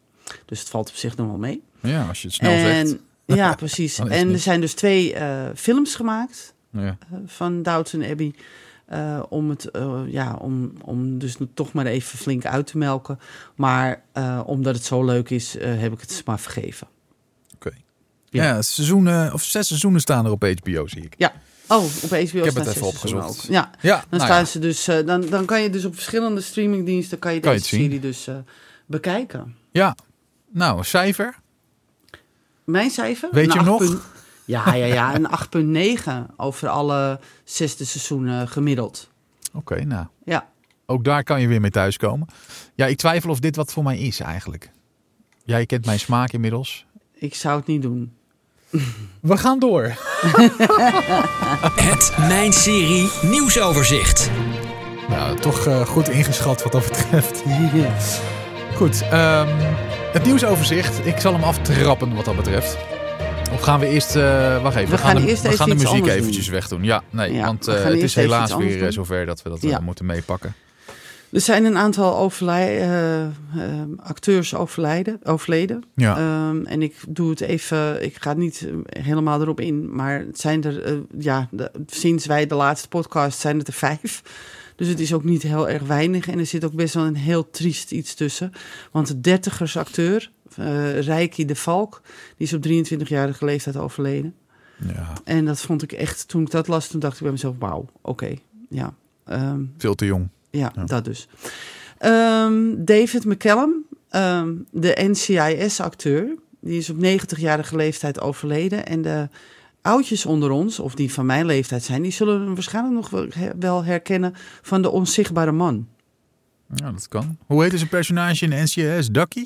Dus het valt op zich nog wel mee. Ja, als je het snel zegt. en, ja, precies. En er zijn dus twee eh, films gemaakt Ja. eh, van Downton Abbey. eh, om het, ja, om, om dus toch maar even flink uit te melken. Maar omdat het zo leuk is, heb ik het maar vergeven. Ja. Ja, seizoenen, of zes seizoenen staan er op HBO, zie ik. Ja. Oh, op HBO heb staan het even opgezocht. Ja, Ja, dan nou staan ja. ze dus. eh, dan, dan kan je dus op verschillende streamingdiensten kan je Kan je deze zien. serie dus eh, bekijken. Ja, nou, een cijfer. Mijn cijfer? Weet Een je nog? 8 punt- Ja, ja, ja, een 8,9 over alle zesde seizoenen gemiddeld. Oké, nou. Ja. Ook daar kan je weer mee thuiskomen. Ja, ik twijfel of dit wat voor mij is eigenlijk. Jij kent mijn smaak inmiddels. Ik zou het niet doen. We gaan door. Het Mijn Serie nieuwsoverzicht. Nou, toch eh, goed ingeschat wat dat betreft. Goed, ehm, het nieuwsoverzicht. Ik zal hem aftrappen wat dat betreft. Of gaan we eerst... eh wacht even. We gaan de, eerst we even gaan de muziek eventjes doen. wegdoen. Ja, nee, Ja, want eh, het is helaas weer doen. zover dat we dat Ja. moeten meepakken. Er zijn een aantal overlij, eh, eh, acteurs overlijden, overleden. Ja. Ehm, en ik doe het even, ik ga niet eh, helemaal erop in, maar het zijn er, ja, de- sinds wij de laatste podcast zijn het er vijf. Dus het is ook niet heel erg weinig en er zit ook best wel een heel triest iets tussen. Want de dertigers acteur, eh Reiki de Valk, die is op 23-jarige leeftijd overleden. ja, En dat vond ik echt, toen ik dat las, toen dacht ik bij mezelf, wauw, oké, ja. Ehm, veel te jong. Ja, Ja. dat dus. Ehm, David McCallum, ehm, de NCIS-acteur, die is op 90-jarige leeftijd overleden. En de oudjes onder ons, of die van mijn leeftijd zijn, die zullen hem waarschijnlijk nog wel- he- wel herkennen van de onzichtbare man. Ja, dat kan. Hoe heet zijn personage in de NCIS? Ducky?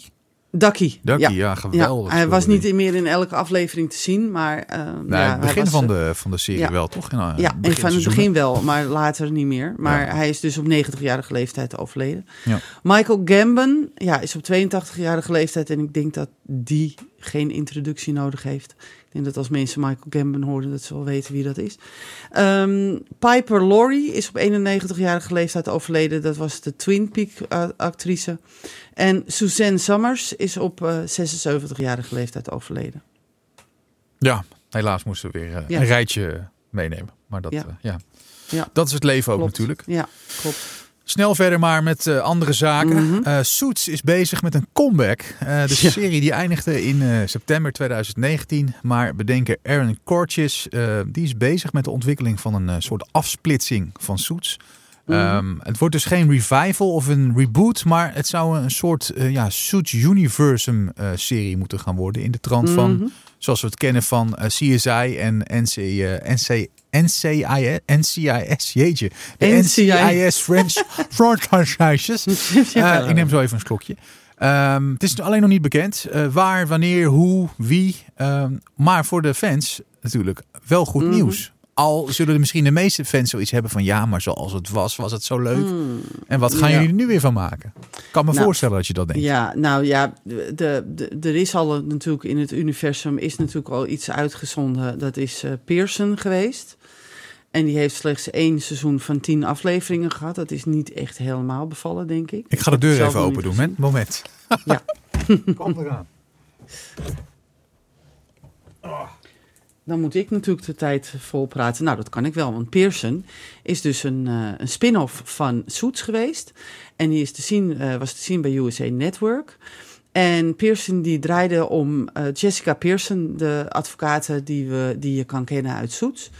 Ducky. Ducky, ja, ja. geweldig. Ja, hij was niet meer in elke aflevering te zien, maar... Nee, ja, het begin was, van, eh, de, van de serie ja. wel, toch? Ja, Ja, en van het begin wel, maar later niet meer. Maar hij is dus op 90-jarige leeftijd overleden. Ja. Michael Gambon ja, is op 82-jarige leeftijd en ik denk dat die geen introductie nodig heeft. Denk dat als mensen Michael Gambon horen, dat ze wel weten wie dat is. Ehm, Piper Laurie is op 91-jarige leeftijd overleden. Dat was de Twin Peak-actrice. en Suzanne Summers is op eh, 76-jarige leeftijd overleden. Ja, helaas moesten we weer eh, Ja. een rijtje meenemen. Maar dat, Ja. ja. ja. Ja. dat is het leven ook Klopt. natuurlijk. Ja, klopt. Snel verder maar met eh, andere zaken. Eh, Suits is bezig met een comeback. Eh, de Ja. serie die eindigde in september 2019. Maar bedenker Aaron eh, die is bezig met de ontwikkeling van een soort afsplitsing van Suits. Mhm. Ehm, het wordt dus geen revival of een reboot, maar het zou een soort ja, Suits Universum serie moeten gaan worden. In de trant van, Mhm. zoals we het kennen van CSI en NC, NC, NCIS, NCIS, jeetje. De NCIS. French franchises. Eh, ik neem zo even een slokje. Ehm, het is alleen nog niet bekend eh, waar, wanneer, hoe, wie. Ehm, maar voor de fans natuurlijk wel goed Mhm. nieuws. Al zullen misschien de meeste fans zoiets hebben van ja, maar zoals het was, was het zo leuk. En wat gaan Hmm. Ja. jullie er nu weer van maken? Ik kan me Nou, voorstellen dat je dat denkt. Ja, nou ja, de, de, er is al natuurlijk in het universum is natuurlijk al iets uitgezonden. Dat is eh, Pearson geweest. En die heeft slechts één seizoen van tien afleveringen gehad. Dat is niet echt helemaal bevallen, denk ik. Ik ga de deur zelf even open doen. Moment. moment. Ja. Kom eraan. dan moet ik natuurlijk de tijd vol praten. Nou, dat kan ik wel, want Pearson is dus een, eh, een spin-off van Suits geweest. En die is te zien, eh, was te zien bij USA Network. En Pearson die draaide om eh, Jessica Pearson, de advocate die, we, die je kan kennen uit Suits.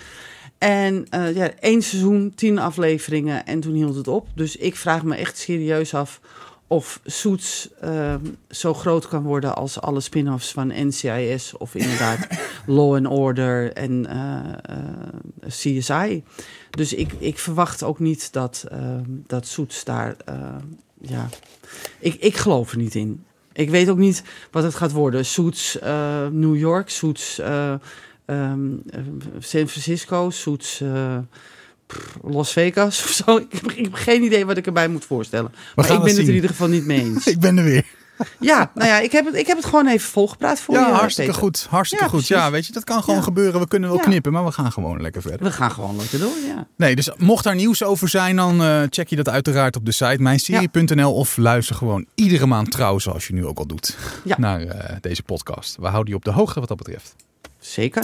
En eh, ja, één seizoen, tien afleveringen en toen hield het op. Dus ik vraag me echt serieus af of Suits eh, zo groot kan worden als alle spin-offs van NCIS of inderdaad Law and Order en eh, eh, CSI. Dus ik, ik verwacht ook niet dat, eh, dat Suits daar, ja, ik, ik geloof er niet in. Ik weet ook niet wat het gaat worden. Eh, New York, Suits eh, ehm, eh, San Francisco, eh, pff, Las Vegas of zo. Ik heb, ik heb geen idee wat ik erbij moet voorstellen. Maar ik ben het in zien. ieder geval niet mee eens. Ik ben er weer. Ja, nou ja, ik heb het, ik heb het gewoon even volgepraat voor ja, je. hartstikke Peter. goed. Hartstikke Ja, goed. precies. Ja, weet je, dat kan gewoon Ja. gebeuren. We kunnen wel knippen, maar we gaan gewoon lekker verder. We gaan gewoon lekker door, ja. Nee, dus mocht daar nieuws over zijn, dan eh, check je dat uiteraard op de site mijnserie.nl of luister gewoon iedere maand trouw, zoals je nu ook al doet, naar deze podcast. We houden je op de hoogte wat dat betreft. Zeker.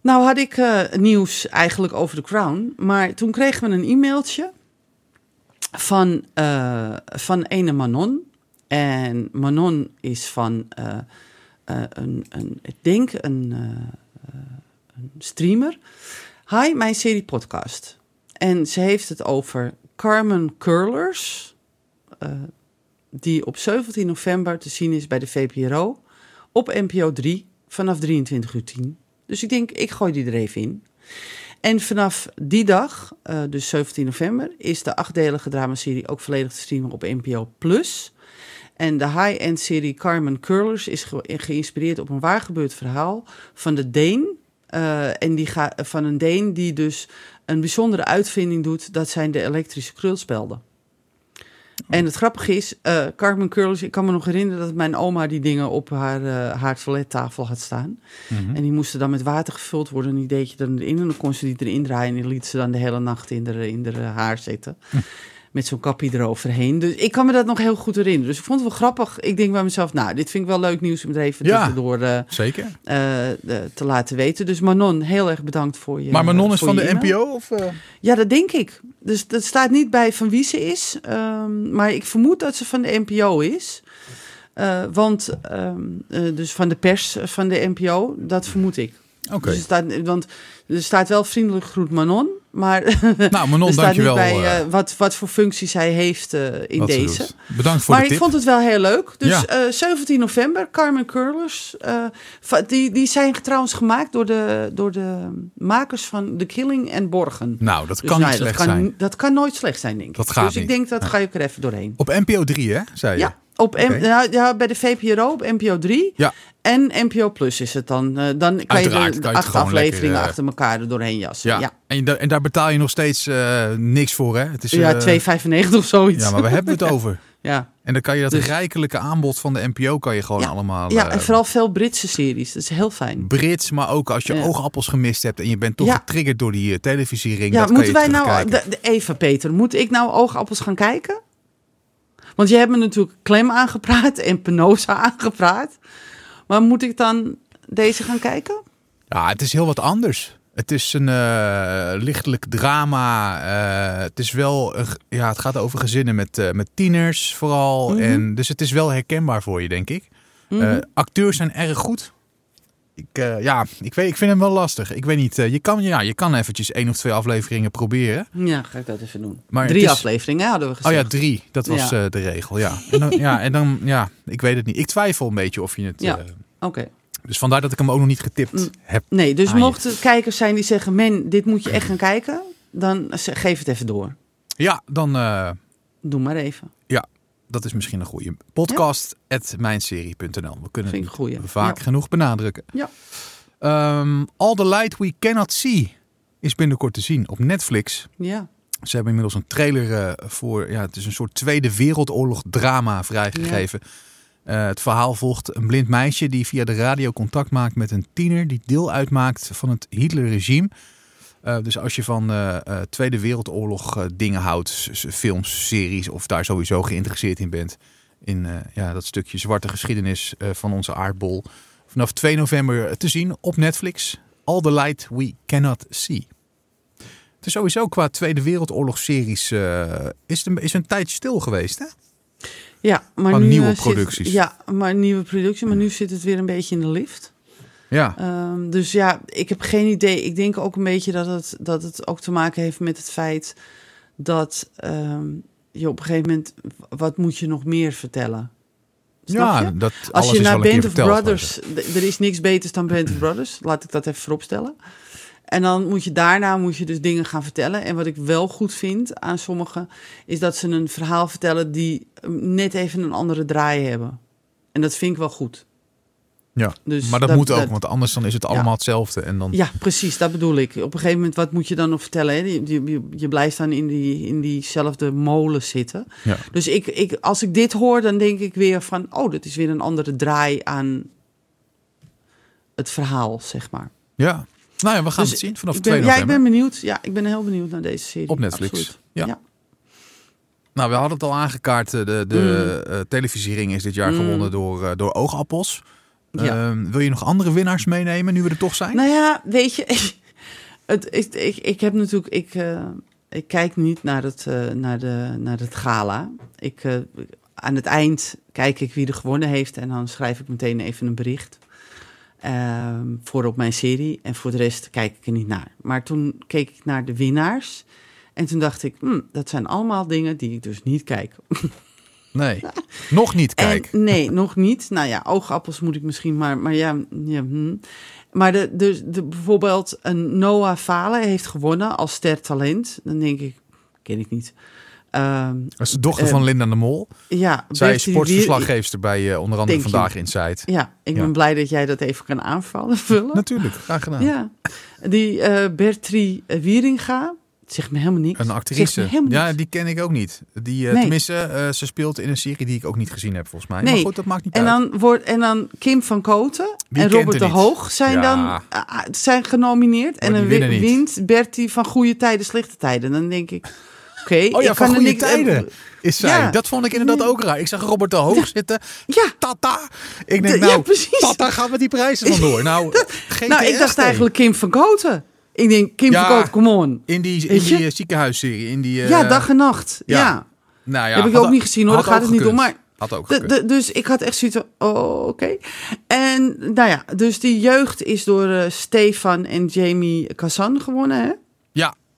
Nou had ik eh, nieuws eigenlijk over The Crown. Maar toen kregen we een e-mailtje van, eh, van ene Manon. En Manon is van eh, een, een, denk een, een streamer. Hi, mijn serie podcast. En ze heeft het over Carmen Curlers. die op 17 november te zien is bij de VPRO. Op NPO 3 vanaf 23 uur 10. Dus ik denk, ik gooi die er even in. En vanaf die dag, eh, dus 17 november, is de achtdelige dramaserie ook volledig te streamen op NPO Plus. En de high-end serie Carmen Curlers is ge- geïnspireerd op een waargebeurd verhaal van de Deen. eh, en die van een Deen die dus een bijzondere uitvinding doet. Dat zijn de elektrische krulspelden. En het grappige is, eh, Carmen Curlers, ik kan me nog herinneren dat mijn oma die dingen op haar, haar toilettafel had staan. Mhm. En die moesten dan met water gevuld worden. En die deed je dan erin. En dan kon ze die erin draaien. En die liet ze dan de hele nacht in de, in de haar zitten. Met zo'n kapje eroverheen. Dus ik kan me dat nog heel goed herinneren. Dus ik vond het wel grappig. Ik denk bij mezelf, nou, dit vind ik wel leuk nieuws om er even Ja. tussendoor eh, Zeker. eh, de- te laten weten. Dus Manon, heel erg bedankt voor je maar Manon is van de e-mail. NPO? Of, eh? Ja, dat denk ik. Dus dat staat niet bij van wie ze is. ehm, maar ik vermoed dat ze van de NPO is. Eh, want, ehm, eh, dus van de pers van de NPO, dat vermoed ik. Oké. Dus er staat, want er staat wel vriendelijk groet Manon. Maar Nou, Manon, er staat dankjewel. niet bij eh, eh, wat, wat voor functie zij heeft eh, in deze. Bedankt voor Maar de ik vond het wel heel leuk. Dus Ja. eh, 17 november, Carmen Curlers. die, die zijn trouwens gemaakt door de, door de makers van The Killing en Borgen. Nou, dat Dus kan nou niet slecht dat kan, zijn. Dat kan nooit slecht zijn, denk ik. Dat gaat dus ik denk, dat ga je er even doorheen. Op NPO 3, hè, zei je? Ja, op M- nou, ja, bij de VPRO op NPO 3. Ja. En NPO Plus is het dan. Eh, dan kan je Uiteraard de, je acht afleveringen lekker, eh, achter elkaar er doorheen jassen. Ja. Ja, ja. En, da- en daar betaal je nog steeds eh, niks voor, hè? Het is, eh, 2,95 of zoiets. Ja, maar we hebben het over. ja. En dan kan je dat Dus- rijkelijke aanbod van de NPO kan je gewoon Ja. allemaal... ja, en vooral veel Britse series. Dat is heel fijn. Brits, maar ook als je Ja. oogappels gemist hebt en je bent toch Ja. getriggerd door die televisiering. Ja, dat kan moeten je wij nou, even Peter, moet ik nou oogappels gaan kijken? Want je hebt me natuurlijk Clem aangepraat en Penosa aangepraat. Maar moet ik dan deze gaan kijken? Ja, het is heel wat anders. Het is een eh, lichtelijk drama. eh, het is wel, ja, het gaat over gezinnen met, eh, met tieners vooral. Mhm. En, dus het is wel herkenbaar voor je, denk ik. Eh, acteurs zijn erg goed. Ik, eh, ja, ik, weet, ik vind hem wel lastig. Ik weet niet, eh, je, kan, ja, je kan eventjes één of twee afleveringen proberen. Ja, ga ik dat even doen. Maar Drie is- afleveringen hadden we Oh gezegd. ja, drie. Dat was Ja. eh, de regel, ja. En dan, ja, en dan, ja, ik weet het niet. Ik twijfel een beetje of je het... Ja. Oké. dus vandaar dat ik hem ook nog niet getipt Mm. heb. Nee, dus je- mochten er kijkers zijn die zeggen... Men, dit moet je echt gaan kijken. Dan geef het even door. Ja, dan... Doe maar even. Dat is misschien een goede. Podcast mijnserie.nl. We kunnen het goeie. vaak Ja. genoeg benadrukken. Ja. Ehm, All the Light We Cannot See is binnenkort te zien op Netflix. Ja. Ze hebben inmiddels een trailer eh, voor... Ja, het is een soort Tweede Wereldoorlog drama vrijgegeven. Eh, het verhaal volgt een blind meisje die via de radio contact maakt met een tiener... die deel uitmaakt van het Hitlerregime... Eh, dus als je van eh, eh, Tweede Wereldoorlog dingen houdt, films, series of daar sowieso geïnteresseerd in bent, in ja, dat stukje zwarte geschiedenis van onze aardbol, Vanaf 2 november te zien op Netflix. All the Light We Cannot See. Het is sowieso qua Tweede Wereldoorlog-series is, het een, is een tijdje stil geweest, hè? Ja, maar Van nu nieuwe zit- producties. ja, maar nieuwe productie. Maar nu zit het weer een beetje in de lift. Ja. Ehm, dus ja, ik heb geen idee. Ik denk ook een beetje dat het, dat het ook te maken heeft met het feit dat ehm, je op een gegeven moment, wat moet je nog meer vertellen? Snap ja, je? dat Als je is naar Band of Brothers, er is niks beters dan Band of Brothers, laat ik dat even vooropstellen. En dan moet je daarna moet je dus dingen gaan vertellen. En wat ik wel goed vind aan sommigen, is dat ze een verhaal vertellen die um, net even een andere draai hebben. En dat vind ik wel goed. Ja, Dus maar dat, dat- moet ook, dat- want anders dan is het Ja. allemaal hetzelfde. En dan, Ja, precies, dat bedoel ik. Op een gegeven moment, wat moet je dan nog vertellen? Hè? Je, je, je blijft dan in, die, in diezelfde molen zitten. Ja. Dus ik, ik, als ik dit hoor, dan denk ik weer van... oh, dat is weer een andere draai aan het verhaal, zeg maar. ja. Nou ja, we gaan Dus het zien vanaf ben, 2 Ja, ik november. ben benieuwd. Ja, ik ben heel benieuwd naar deze serie. Op Netflix. Absoluut. Ja. Ja. Nou, we hadden het al aangekaart. eh, De, de Mm. eh, televisiering is dit jaar Mm. gewonnen door, eh, door Oogappels. Ja. Ehm, wil je nog andere winnaars meenemen, nu we er toch zijn? Nou ja, weet je, het, ik, ik, ik heb natuurlijk, ik, eh, ik kijk niet naar het, eh, naar de, naar het gala. Ik, eh, aan het eind kijk ik wie er gewonnen heeft en dan schrijf ik meteen even een bericht ehm, voor op mijn serie. En voor de rest kijk ik er niet naar. Maar toen keek ik naar de winnaars en toen dacht ik, hm, dat zijn allemaal dingen die ik dus niet kijk. Nee, nog niet, kijk. En, nee, nog niet. Nou ja, oogappels moet ik misschien maar. Maar ja, ja hm. Maar de, de, de, bijvoorbeeld een Noah Fale heeft gewonnen als ster talent. Dan denk ik, ken ik niet. Dat is de dochter eh, van Linda de Mol. ja, Zij is sportverslaggeefster bij eh, onder andere je. Vandaag Inside. Wier- Ja, ik Ja. ben blij dat jij dat even kan aanvallen. Vullen. Natuurlijk, graag gedaan. Ja. Die eh Bertrie Wieringa. Zegt me helemaal niks. Een actrice. Ja, die ken ik ook niet. Die, eh, Nee. Tenminste, eh, ze speelt in een serie die ik ook niet gezien heb, volgens mij. Nee. Maar goed, dat maakt niet En uit. dan, wordt, en dan Kim van Koten Wie en Robert er de niet? Hoog zijn Ja. dan ah, ah, zijn genomineerd. En dan niet. wint Bertie van Goede Tijden, Slechte Tijden. Dan denk ik, oké. Oh ja, ik van kan er goede niks- tijden is zij. Ja. Dat vond ik inderdaad ook raar. Ik zag Robert de Hoog zitten. Ja, Tata. Ik denk, De- nou, ja, precies. Tata gaat met die prijzen vandoor. Nou, geen nou, ik dacht eigenlijk Kim van Koten. Ik denk, Kim Ja. come on. In die, in die eh, ziekenhuisserie. In die, eh, ja, dag en nacht. ja. Ja. Nou ja, Heb ik ook niet gezien hoor, daar gaat het niet om. Maar Had ook De, dus ik had echt zoiets van, oh, oké. En nou ja, dus die jeugd is door eh, Stefan en Jamie Kazan gewonnen, hè?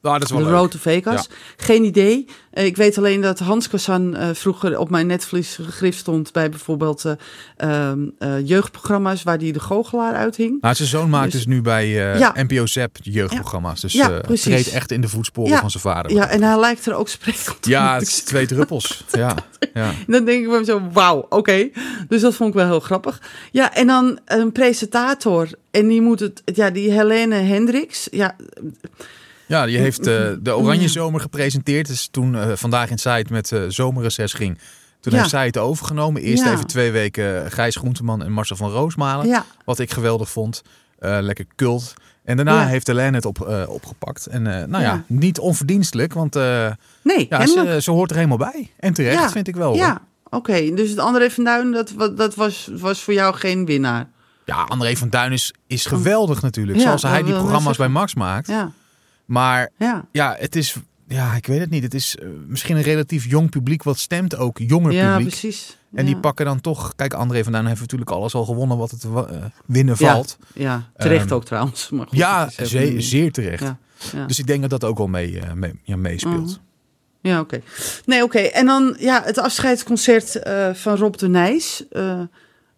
Nou, dat is wel De. Road to Vegas. Geen idee. Eh, ik weet alleen dat Hans Kazan eh, vroeger op mijn Netflix gegrift stond bij bijvoorbeeld eh, ehm, eh, jeugdprogramma's waar hij de goochelaar uithing. Nou, zijn zoon maakt dus, Dus- nu bij Ja. NPO Zep jeugdprogramma's. Dus Ja, treedt echt in de voetsporen van zijn vader. Ja, en hij lijkt er ook sprekend. Ja, het is twee druppels. Ja, ja. Dan denk ik bij zo, wauw, oké. Dus dat vond ik wel heel grappig. Ja, en dan een presentator. En die moet het, ja, die Helene Hendricks. Ja, ja, die heeft eh, de Oranje Zomer gepresenteerd. Dus toen eh, vandaag in site met eh zomerreces ging. Toen Ja. heeft zij het overgenomen. Eerst Ja. even twee weken Gijs Groenteman en Marcel van Roosmalen. ja, Wat ik geweldig vond. Lekker cult. En daarna Ja. heeft Helene het op, opgepakt. En nou ja. Ja. niet onverdienstelijk. Want nee, ja, ze, ze hoort er helemaal bij. En terecht, Ja. vind ik wel. Ja, oké. Dus het André van Duin, dat, dat was, was voor jou geen winnaar. Ja, André van Duin is, is geweldig natuurlijk. Zoals hij die programma's bij. Max maakt. Ja, Maar ja. ja, het is... Ja, ik weet het niet. Het is eh, misschien een relatief jong publiek. Wat stemt ook jonger Ja, publiek. precies. En die pakken dan toch... Kijk, André van Duin heeft natuurlijk alles al gewonnen wat het eh, winnen Ja. valt. Ja, terecht Ehm, ook trouwens. Maar goed, Ja, zeer terecht. Dus ik denk dat dat ook wel mee, eh, mee, ja, meespeelt. Mhm. Ja, oké. Nee, oké. En dan ja, het afscheidsconcert van Rob de Nijs.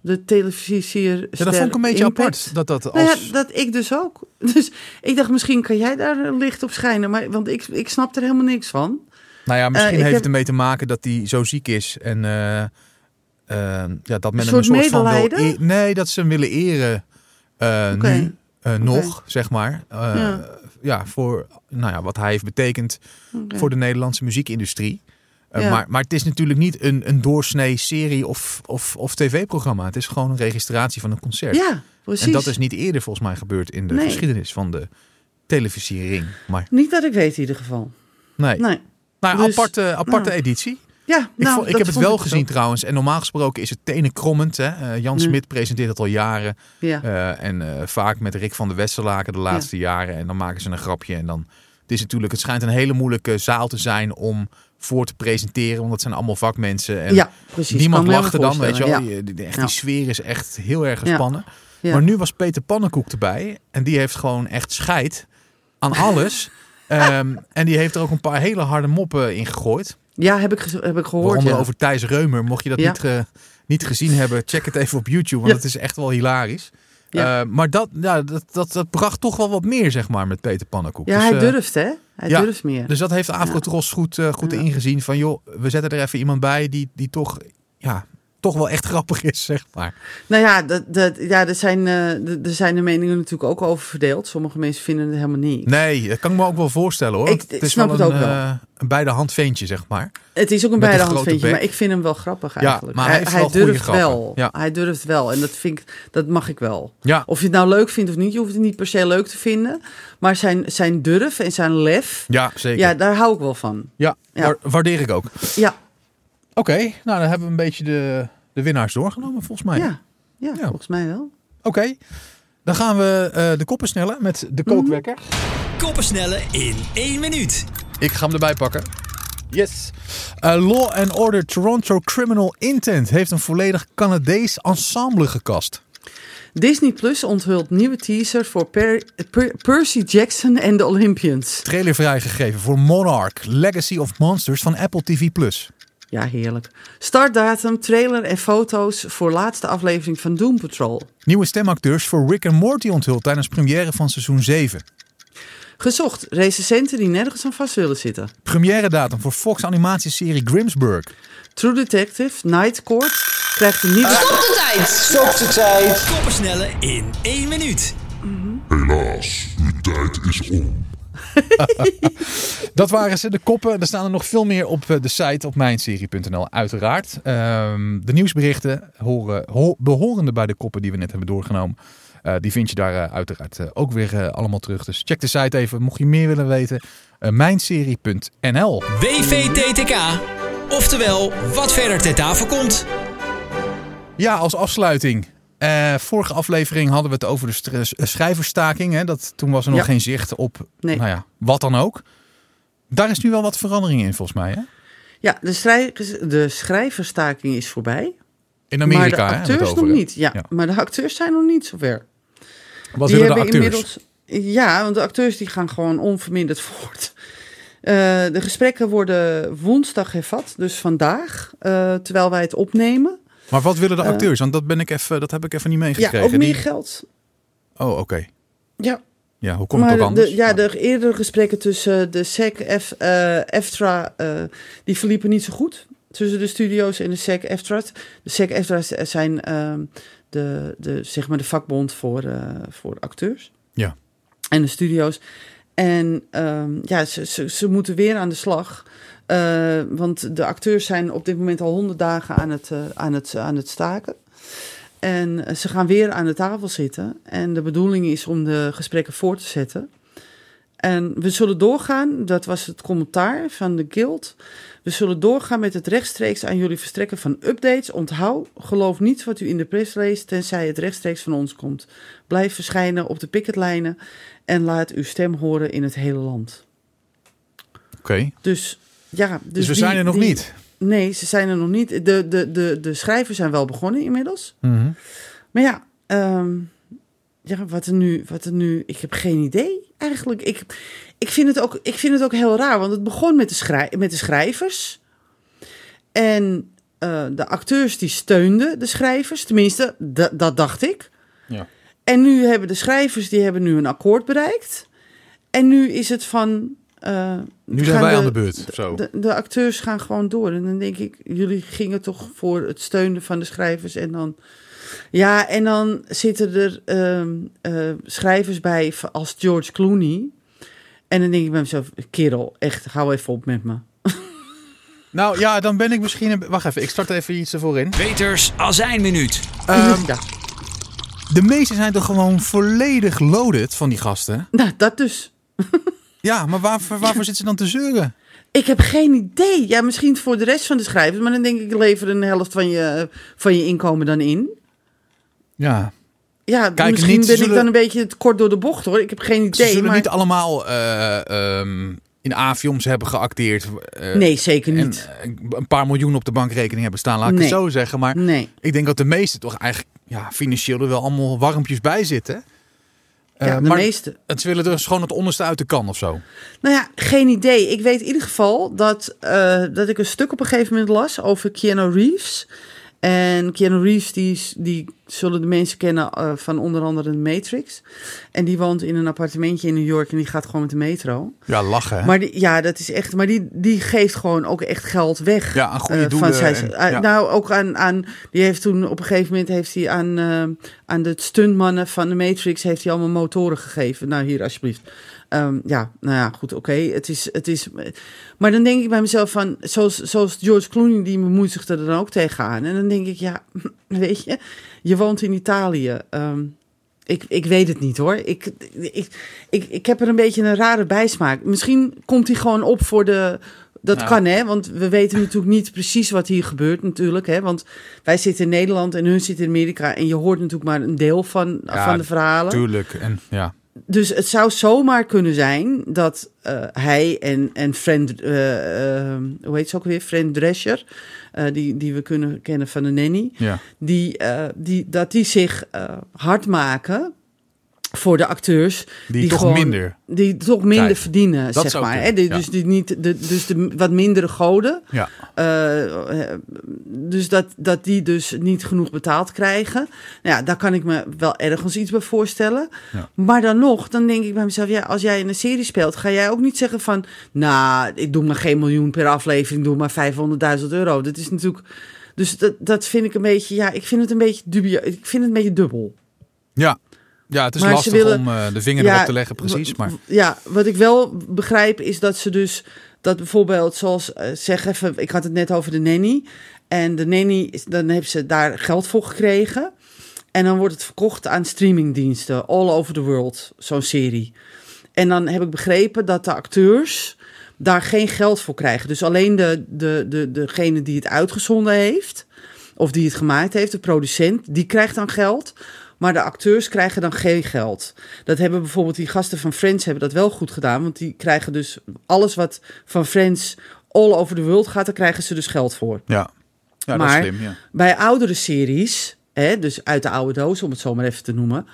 De televisier. Ja, dat vond ik een beetje apart. Dat dat Nou als... ja, dat ik dus ook. Dus ik dacht, misschien kan jij daar een licht op schijnen. Maar, want ik, ik snap er helemaal niks van. Nou ja, misschien Eh, heeft heb- het ermee te maken dat hij zo ziek is. En eh, eh, ja, dat men hem soort een soort van wil Nee, dat ze hem willen eren nu. Nog, zeg maar. Ja. ja. voor nou ja, wat hij heeft betekend voor de Nederlandse muziekindustrie. Eh, Ja. maar, maar het is natuurlijk niet een, een doorsnee serie of, of, of tv-programma. Het is gewoon een registratie van een concert. Ja, precies. en dat is niet eerder volgens mij gebeurd in de Nee. geschiedenis van de televisiering. Maar Niet dat ik weet in ieder geval. nee. Nee. Nou, Dus- aparte, aparte nou. editie. Ja, Ik, nou, vond- ik heb het wel gezien ook. trouwens. En normaal gesproken is het tenenkrommend. Hè? Eh, Jan Nee. Smit presenteert het al jaren. Ja. Eh, en vaak met Rick van der Westerlaken de laatste jaren. En dan maken ze een grapje. En dan. Het is natuurlijk, het schijnt een hele moeilijke zaal te zijn om voor te presenteren. Want dat zijn allemaal vakmensen. En ja, precies. niemand Kan me lacht er dan. Weet je wel. Echt, Ja. Die sfeer is echt heel erg gespannen. Ja. Maar nu was Peter Pannenkoek erbij. En die heeft gewoon echt scheid aan alles. Ehm, en die heeft er ook een paar hele harde moppen in gegooid. Ja, heb, ik, heb ik gehoord. Waaronder Ja. over Thijs Reumer. Mocht je dat Ja. niet, ge- niet gezien hebben, check het even op YouTube. Want het is echt wel hilarisch. Ja. Eh, maar dat, ja, dat, dat, dat bracht toch wel wat meer, zeg maar, met Peter Pannenkoek. Ja, Dus, hij eh, durft, hè? Hij ja. durft meer. Dus dat heeft Afrotros goed, eh, goed ingezien. Van joh, we zetten er even iemand bij die, die toch, ja, toch wel echt grappig is, zeg maar. Nou ja, dat, dat, ja er, zijn, eh, er zijn de meningen natuurlijk ook over verdeeld. Sommige mensen vinden het helemaal niet. Nee, dat kan ik me ook wel voorstellen hoor. Ik- het is snap wel het een, ook wel. eh, een bij de hand ventje, zeg maar. Het is ook een Met een beide hand ventje, maar ik vind hem wel grappig Ja, eigenlijk. maar hij durft wel. Ja. Hij durft wel en dat, vind ik, dat mag ik wel. Ja, Of je het nou leuk vindt of niet, je hoeft het niet per se leuk te vinden. Maar zijn, zijn durf en zijn lef, ja zeker. ja, Ja, daar hou ik wel van. ja, Ja. wa- waardeer ik ook. Ja, Oké, nou dan hebben we een beetje de, de winnaars doorgenomen volgens mij. ja, ja, Ja. volgens mij wel. Oké, dan gaan we eh, de koppen snellen met de kookwekker. Koppensnellen in één minuut. Ik ga hem erbij pakken. Yes. Eh, Law and Order Toronto Criminal Intent heeft een volledig Canadees ensemble gekast. Disney Plus onthult nieuwe teaser voor Per- Per- Percy Jackson en de Olympians. Trailer vrijgegeven voor Monarch Legacy of Monsters van Apple TV+. Ja, heerlijk. Startdatum, trailer en foto's voor laatste aflevering van Doom Patrol. Nieuwe stemacteurs voor Rick and Morty onthuld tijdens première van seizoen 7. Gezocht, recensenten die nergens aan vast willen zitten. Première datum voor Fox animatieserie Grimsburg. True Detective, Night Court krijgt een nieuwe... Stop de tijd. Koppensnellen in één minuut. Helaas, uw tijd is om. Dat waren ze, de koppen. Er staan er nog veel meer op eh, de site op mijnserie.nl uiteraard. Ehm, de nieuwsberichten horen, ho- behorende bij de koppen die we net hebben doorgenomen. Eh, die vind je daar eh, uiteraard ook weer allemaal terug. Dus check de site even, mocht je meer willen weten. mijnserie.nl WVTTK. Oftewel, wat verder ter tafel komt. Ja, als afsluiting. Eh, vorige aflevering hadden we het over de str- schrijversstaking. Hè? Dat, toen was er nog Ja. geen zicht op Nee. nou ja, wat dan ook. Daar is nu wel wat verandering in volgens mij. Hè? Ja, de, schrij- de schrijverstaking is voorbij. In Amerika maar de acteurs nog niet. Ja, Ja. maar de acteurs zijn nog niet zover. Wat die de hebben acteurs? inmiddels. Ja, want de acteurs die gaan gewoon onverminderd voort. Eh, de gesprekken worden woensdag hervat, dus vandaag, eh, terwijl wij het opnemen. Maar wat willen de Eh, acteurs? Want dat, ben ik even, dat heb ik even niet meegekregen. Ja, ook meer Die- geld. Oh, oké. Ja, Ja, hoe komt het maar ook anders? de, ja, de eerdere gesprekken tussen de SEC, F, eh, EFTRA, eh, die verliepen niet zo goed. Tussen de studio's en de SEC, EFTRA. De SEC, EFTRA zijn ehm, de, de, zeg maar de vakbond voor, eh, voor acteurs. Ja. En de studio's. En ehm, ja, ze, ze, ze moeten weer aan de slag. Eh, want de acteurs zijn op dit moment al honderd dagen aan het, eh, aan, het, aan het staken. En eh, ze gaan weer aan de tafel zitten. En de bedoeling is om de gesprekken voor te zetten. En we zullen doorgaan, dat was het commentaar van de Guild. We zullen doorgaan met het rechtstreeks aan jullie verstrekken van updates. Onthoud, geloof niet wat u in de press leest, tenzij het rechtstreeks van ons komt. Blijf verschijnen op de picketlijnen en laat uw stem horen in het hele land. Oké. Dus ja, dus, Dus, we die- zijn er nog die- niet. Nee, ze zijn er nog niet. De, de, de, de schrijvers zijn wel begonnen inmiddels. Mhm. Maar ja, ehm, ja wat, er nu, wat er nu... Ik heb geen idee eigenlijk. Ik, ik, vind het ook, ik vind het ook heel raar, want het begon met de, schrij met de schrijvers. En eh, de acteurs die steunden de schrijvers. Tenminste, da- dat dacht ik. Ja. En nu hebben de schrijvers die hebben nu een akkoord bereikt. En nu is het van... eh, Nu zijn gaan wij aan de beurt. Zo. de, de acteurs gaan gewoon door. En dan denk ik, jullie gingen toch voor het steunen van de schrijvers. En dan, ja, en dan zitten er ehm, eh, schrijvers bij als George Clooney. En dan denk ik bij mezelf, kerel, echt, hou even op met me. Nou ja, dan ben ik misschien... Een... Wacht even, ik start even iets ervoor in. Peters Azijnminuut. Ehm, ja, de meeste zijn toch gewoon volledig loaded van die gasten? nou, dat dus. Ja, maar waarvoor, waarvoor zitten ze dan te zeuren? Ik heb geen idee. Ja, misschien voor de rest van de schrijvers. Maar dan denk ik, lever een helft van je, van je inkomen dan in. Ja, Ja, Kijk, misschien niet, ze ben ik zullen- dan een beetje kort door de bocht hoor. Ik heb geen ze idee. zullen maar... niet allemaal eh, ehm, in A-films hebben geacteerd. eh, Nee, zeker En niet. eh, een paar miljoen op de bankrekening hebben staan, laat ik Nee. het zo zeggen. Maar Nee. ik denk dat de meesten toch eigenlijk ja, financieel er wel allemaal warmpjes bij zitten. Eh, Ja, de maar meeste. het ze willen er dus gewoon het onderste uit de kan of zo. Nou ja, geen idee. Ik weet in ieder geval dat, eh, dat ik een stuk op een gegeven moment las over Keanu Reeves. En Keanu Reeves, die, die zullen de mensen kennen eh, van onder andere de Matrix. En die woont in een appartementje in New York en die gaat gewoon met de metro. Ja, lachen. hè? Maar die, ja, dat is echt. Maar die, die geeft gewoon ook echt geld weg. Ja, aan goede eh, doelen Van zijn, en- eh, ja. Nou, ook aan, aan. Die heeft toen op een gegeven moment heeft hij aan, aan de stuntmannen van de Matrix heeft hij allemaal motoren gegeven. Nou, hier alsjeblieft. Ehm, ja, nou ja, goed, oké. Het is, het is. Maar dan denk ik bij mezelf van, zoals, zoals George Clooney, die bemoeit zich er dan ook tegenaan. En dan denk ik, ja, weet je, je woont in Italië. Ehm, ik, ik weet het niet hoor. Ik, ik, ik, ik heb er een beetje een rare bijsmaak. Misschien komt hij gewoon op voor de. Dat kan hè, want we weten natuurlijk niet precies wat hier gebeurt natuurlijk. Hè, want wij zitten in Nederland en hun zitten in Amerika. En je hoort natuurlijk maar een deel van, Ja, van de verhalen. Tuurlijk. En ja, Dus het zou zomaar kunnen zijn dat eh, hij en, en Friend, eh, eh, hoe heet ze ook weer? Friend Drescher, die, die we kunnen kennen van de nanny, ja. die, die, dat die zich hard maken voor de acteurs. Die, toch gewoon- minder. Die toch minder Krijgen. verdienen, Dat zeg maar. Hè? Ja. Dus, die niet, de, dus de wat mindere goden. Ja. Eh, dus dat, dat die dus niet genoeg betaald krijgen. Nou ja, daar kan ik me wel ergens iets bij voorstellen. Ja. Maar dan nog, dan denk ik bij mezelf... Ja, als jij in een serie speelt, ga jij ook niet zeggen van... Nou, ik doe maar geen miljoen per aflevering, doe maar 500.000 euro. Dat is natuurlijk... Dus dat, dat vind ik een beetje... Ja, ik vind het een beetje dubio. Ik vind het een beetje dubbel. Ja. Ja, het is Maar lastig willen- om eh, de vinger Ja, erop te leggen, precies. Maar Ja, wat ik wel begrijp is dat ze dus... Dat bijvoorbeeld, zoals eh, zeg even... Ik had het net over de nanny. En de nanny, is, dan heeft ze daar geld voor gekregen. En dan wordt het verkocht aan streamingdiensten. All over the world, zo'n serie. En dan heb ik begrepen dat de acteurs daar geen geld voor krijgen. Dus alleen de, de, de, degene die het uitgezonden heeft... of die het gemaakt heeft, de producent... die krijgt dan geld... Maar de acteurs krijgen dan geen geld. Dat hebben bijvoorbeeld die gasten van Friends hebben dat wel goed gedaan. Want die krijgen dus alles wat van Friends all over the world gaat, daar krijgen ze dus geld voor. ja, ja dat is slim. Ja. Bij oudere series, hè, dus uit de oude doos, om het zo maar even te noemen.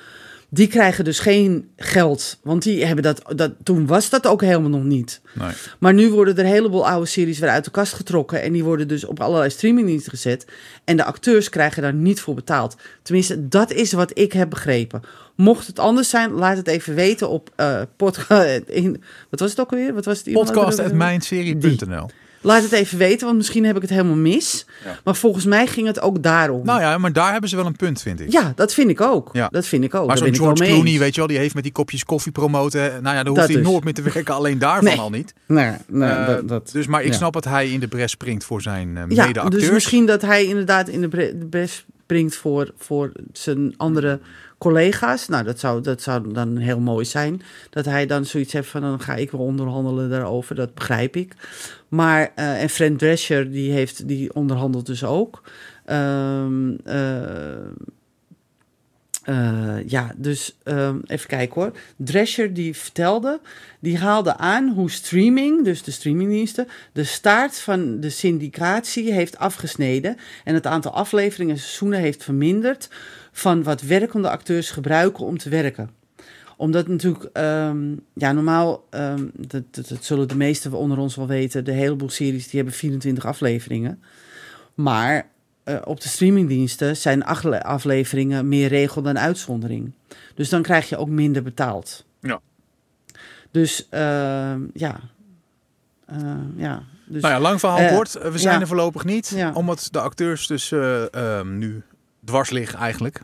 Die krijgen dus geen geld. Want die hebben dat, dat, toen was dat ook helemaal nog niet. Nee. Maar nu worden er een heleboel oude series weer uit de kast getrokken. En die worden dus op allerlei streamingdiensten gezet. En de acteurs krijgen daar niet voor betaald. Tenminste, dat is wat ik heb begrepen. Mocht het anders zijn, laat het even weten op eh podcast. In, wat was het ook alweer? Wat was het Podcast at at mijnserie.nl. Laat het even weten, want misschien heb ik het helemaal mis. Ja. Maar volgens mij ging het ook daarom. Nou ja, maar daar hebben ze wel een punt, vind ik. Ja, dat vind ik ook. Ja. Dat vind ik ook. maar zo'n ben ik wel George Clooney, weet je wel, die heeft met die kopjes koffie promoten. Nou ja, daar hoeft Dat hij dus. nooit meer te werken, alleen daarvan Nee. al niet. Nee, nee, Eh, dat, dat- dus, maar ik ja. snap dat hij in de bres springt voor zijn eh, Ja, mede-acteurs. dus misschien dat hij inderdaad in de bres springt voor, voor zijn andere collega's. Nou, dat zou, dat zou dan heel mooi zijn. Dat hij dan zoiets heeft van, dan ga ik wel onderhandelen daarover. Dat begrijp ik. Maar, eh, en Fran Drescher, die, heeft, die onderhandelt dus ook. Eh, ja, dus ehm, even kijken hoor. Drescher die vertelde, die haalde aan hoe streaming, dus de streamingdiensten, de staart van de syndicatie heeft afgesneden en het aantal afleveringen en seizoenen heeft verminderd van wat werkende acteurs gebruiken om te werken omdat natuurlijk, ehm, ja, normaal, ehm, dat, dat, dat zullen de meesten onder ons wel weten, de heleboel series die hebben 24 afleveringen. Maar eh, op de streamingdiensten zijn acht afleveringen meer regel dan uitzondering. Dus dan krijg je ook minder betaald. Ja. Dus ehm, ja. Ja. Dus, Nou ja, lang verhaal Eh, kort. We zijn er voorlopig niet. Ja. Omdat de acteurs dus eh, nu dwars liggen eigenlijk.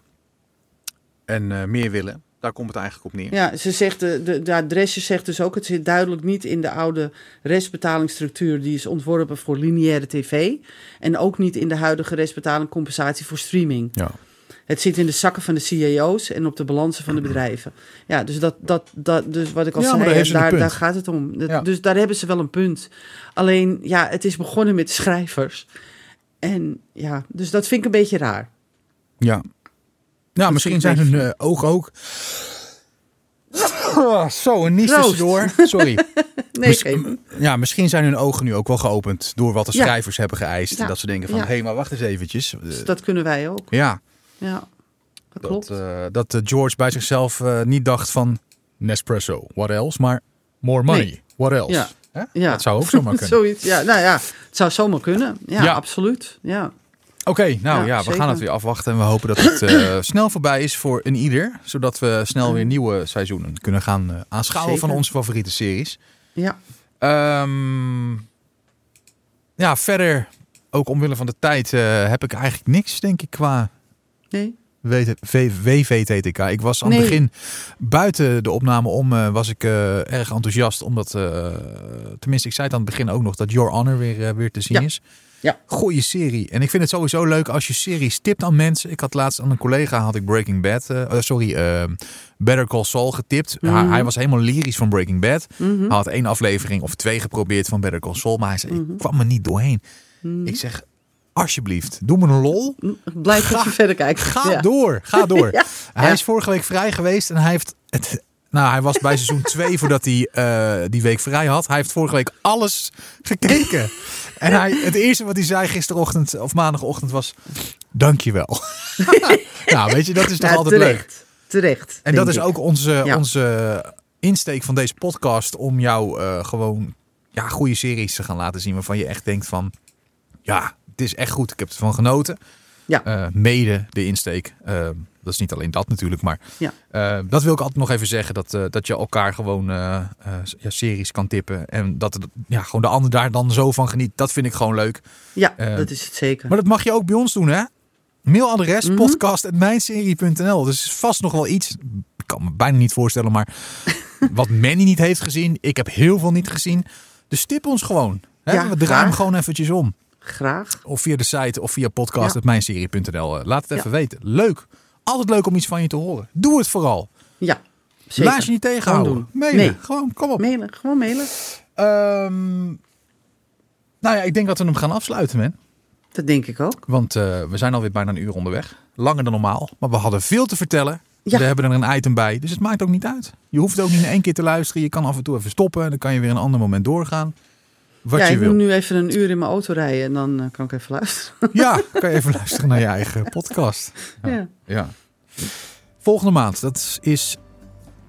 En eh, meer willen. Daar komt het eigenlijk op neer. Ja, ze zegt, de, de, de adresje zegt dus ook, het zit duidelijk niet in de oude restbetalingsstructuur die is ontworpen voor lineaire tv. En ook niet in de huidige restbetaling compensatie voor streaming. Ja. Het zit in de zakken van de CEO's en op de balansen van de bedrijven. Ja, dus, dat, dat, dat, dus wat ik al Ja, zei, daar daar, gaat het om. Dat- Ja. Dus daar hebben ze wel een punt. Alleen, ja, het is begonnen met schrijvers. En ja, dus dat vind ik een beetje raar. Ja. Ja, misschien zijn hun eh, ogen ook... Oh, zo, een Proost. tussendoor. Sorry. Nee, geen- ja, misschien zijn hun ogen nu ook wel geopend door wat de Ja. schrijvers hebben geëist. Ja. Dat ze denken van, hé, Ja. hey, maar wacht eens eventjes. Dus dat kunnen wij ook. ja, Ja, dat klopt. dat, eh, dat eh, George bij zichzelf niet dacht van Nespresso, what else? Maar more money, Nee. what else? Ja. Dat zou ook zomaar kunnen. Zoiets, ja, nou ja, het zou zomaar kunnen. Ja, Ja. absoluut. Ja. Oké, nou ja, Ja, we zeker. gaan het weer afwachten. En we hopen dat het eh, snel voorbij is voor een ieder. Zodat we snel weer nieuwe seizoenen kunnen gaan eh, aanschouwen van onze favoriete series. ja. Ehm, ja, verder, ook omwille van de tijd, eh, heb ik eigenlijk niks, denk ik, qua Nee? WVTTK. Ik was aan het Nee. begin, buiten de opname om, was ik erg enthousiast. Omdat, tenminste, ik zei het aan het begin ook nog, dat Your Honor weer, weer te zien Ja. is. Ja. Goeie serie. En ik vind het sowieso leuk als je series tipt aan mensen. Ik had laatst aan een collega, had ik Breaking Bad, eh, eh, sorry, eh, Better Call Saul getipt. Mhm. hij, hij was helemaal lyrisch van Breaking Bad. Mhm. Hij had één aflevering of twee geprobeerd van Better Call Saul. Maar hij zei, Mhm. ik kwam er niet doorheen. Ik zeg, alsjeblieft, doe me een lol. Blijf Ga- verder kijken. Ga Ja. door, ga door. Ja. Hij is vorige week vrij geweest en hij heeft het. Nou, hij was bij seizoen 2 voordat hij eh, die week vrij had. Hij heeft vorige week alles gekeken. En hij, het eerste wat hij zei gisterochtend of maandagochtend was: Dankjewel. nou, weet je, dat is toch altijd leuk. terecht. Terecht. En dat is ik. ook onze, Ja. onze insteek van deze podcast om jou eh, gewoon ja, goede series te gaan laten zien waarvan je echt denkt van ja, het is echt goed. Ik heb ervan genoten. Ja. Eh, mede de insteek. Eh, dat is niet alleen dat natuurlijk, maar Ja. eh, dat wil ik altijd nog even zeggen. Dat, dat je elkaar gewoon ja, series kan tippen. En dat ja, gewoon de ander daar dan zo van geniet. Dat vind ik gewoon leuk. Ja, dat is het zeker. Maar dat mag je ook bij ons doen, hè? Mailadres Mhm. podcast.mijnserie.nl. Dus vast nog wel iets. Ik kan me bijna niet voorstellen, maar wat Manny niet heeft gezien. Ik heb heel veel niet gezien. Dus tip ons gewoon. Hè? Ja, We draaien gewoon eventjes om. Graag. Of via de site of via Ja. podcast.mijnserie.nl. Eh, Laat het Ja. even weten. Leuk. Altijd leuk om iets van je te horen. Doe het vooral. Ja, zeker. Laat je niet tegenhouden. Gewoon. Mailen. Nee. Gewoon, kom op. Mailen, gewoon mailen. Ehm, nou ja, ik denk dat we hem gaan afsluiten, man. Dat denk ik ook. Want eh, we zijn alweer bijna een uur onderweg. Langer dan normaal. Maar we hadden veel te vertellen. Ja. We hebben er een item bij. Dus het maakt ook niet uit. Je hoeft ook niet in één keer te luisteren. Je kan af en toe even stoppen. En dan kan je weer een ander moment doorgaan. Wat ja, je ik wil. moet nu even een uur in mijn auto rijden en dan eh, kan ik even luisteren. Ja, kan je even luisteren naar je eigen podcast. Ja. Ja. ja. Volgende maand, dat is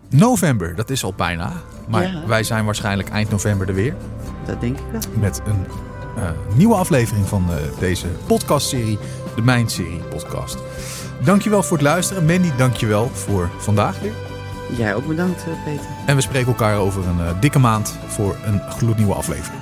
november. Dat is al bijna. Maar Ja. wij zijn waarschijnlijk eind november er weer. Dat denk ik wel. met een eh, nieuwe aflevering van eh, deze podcastserie, de Mijn Serie podcast. Dankjewel voor het luisteren. Mandy, dankjewel voor vandaag weer. Jij ook bedankt, Peter. En we spreken elkaar over een dikke maand voor een gloednieuwe aflevering.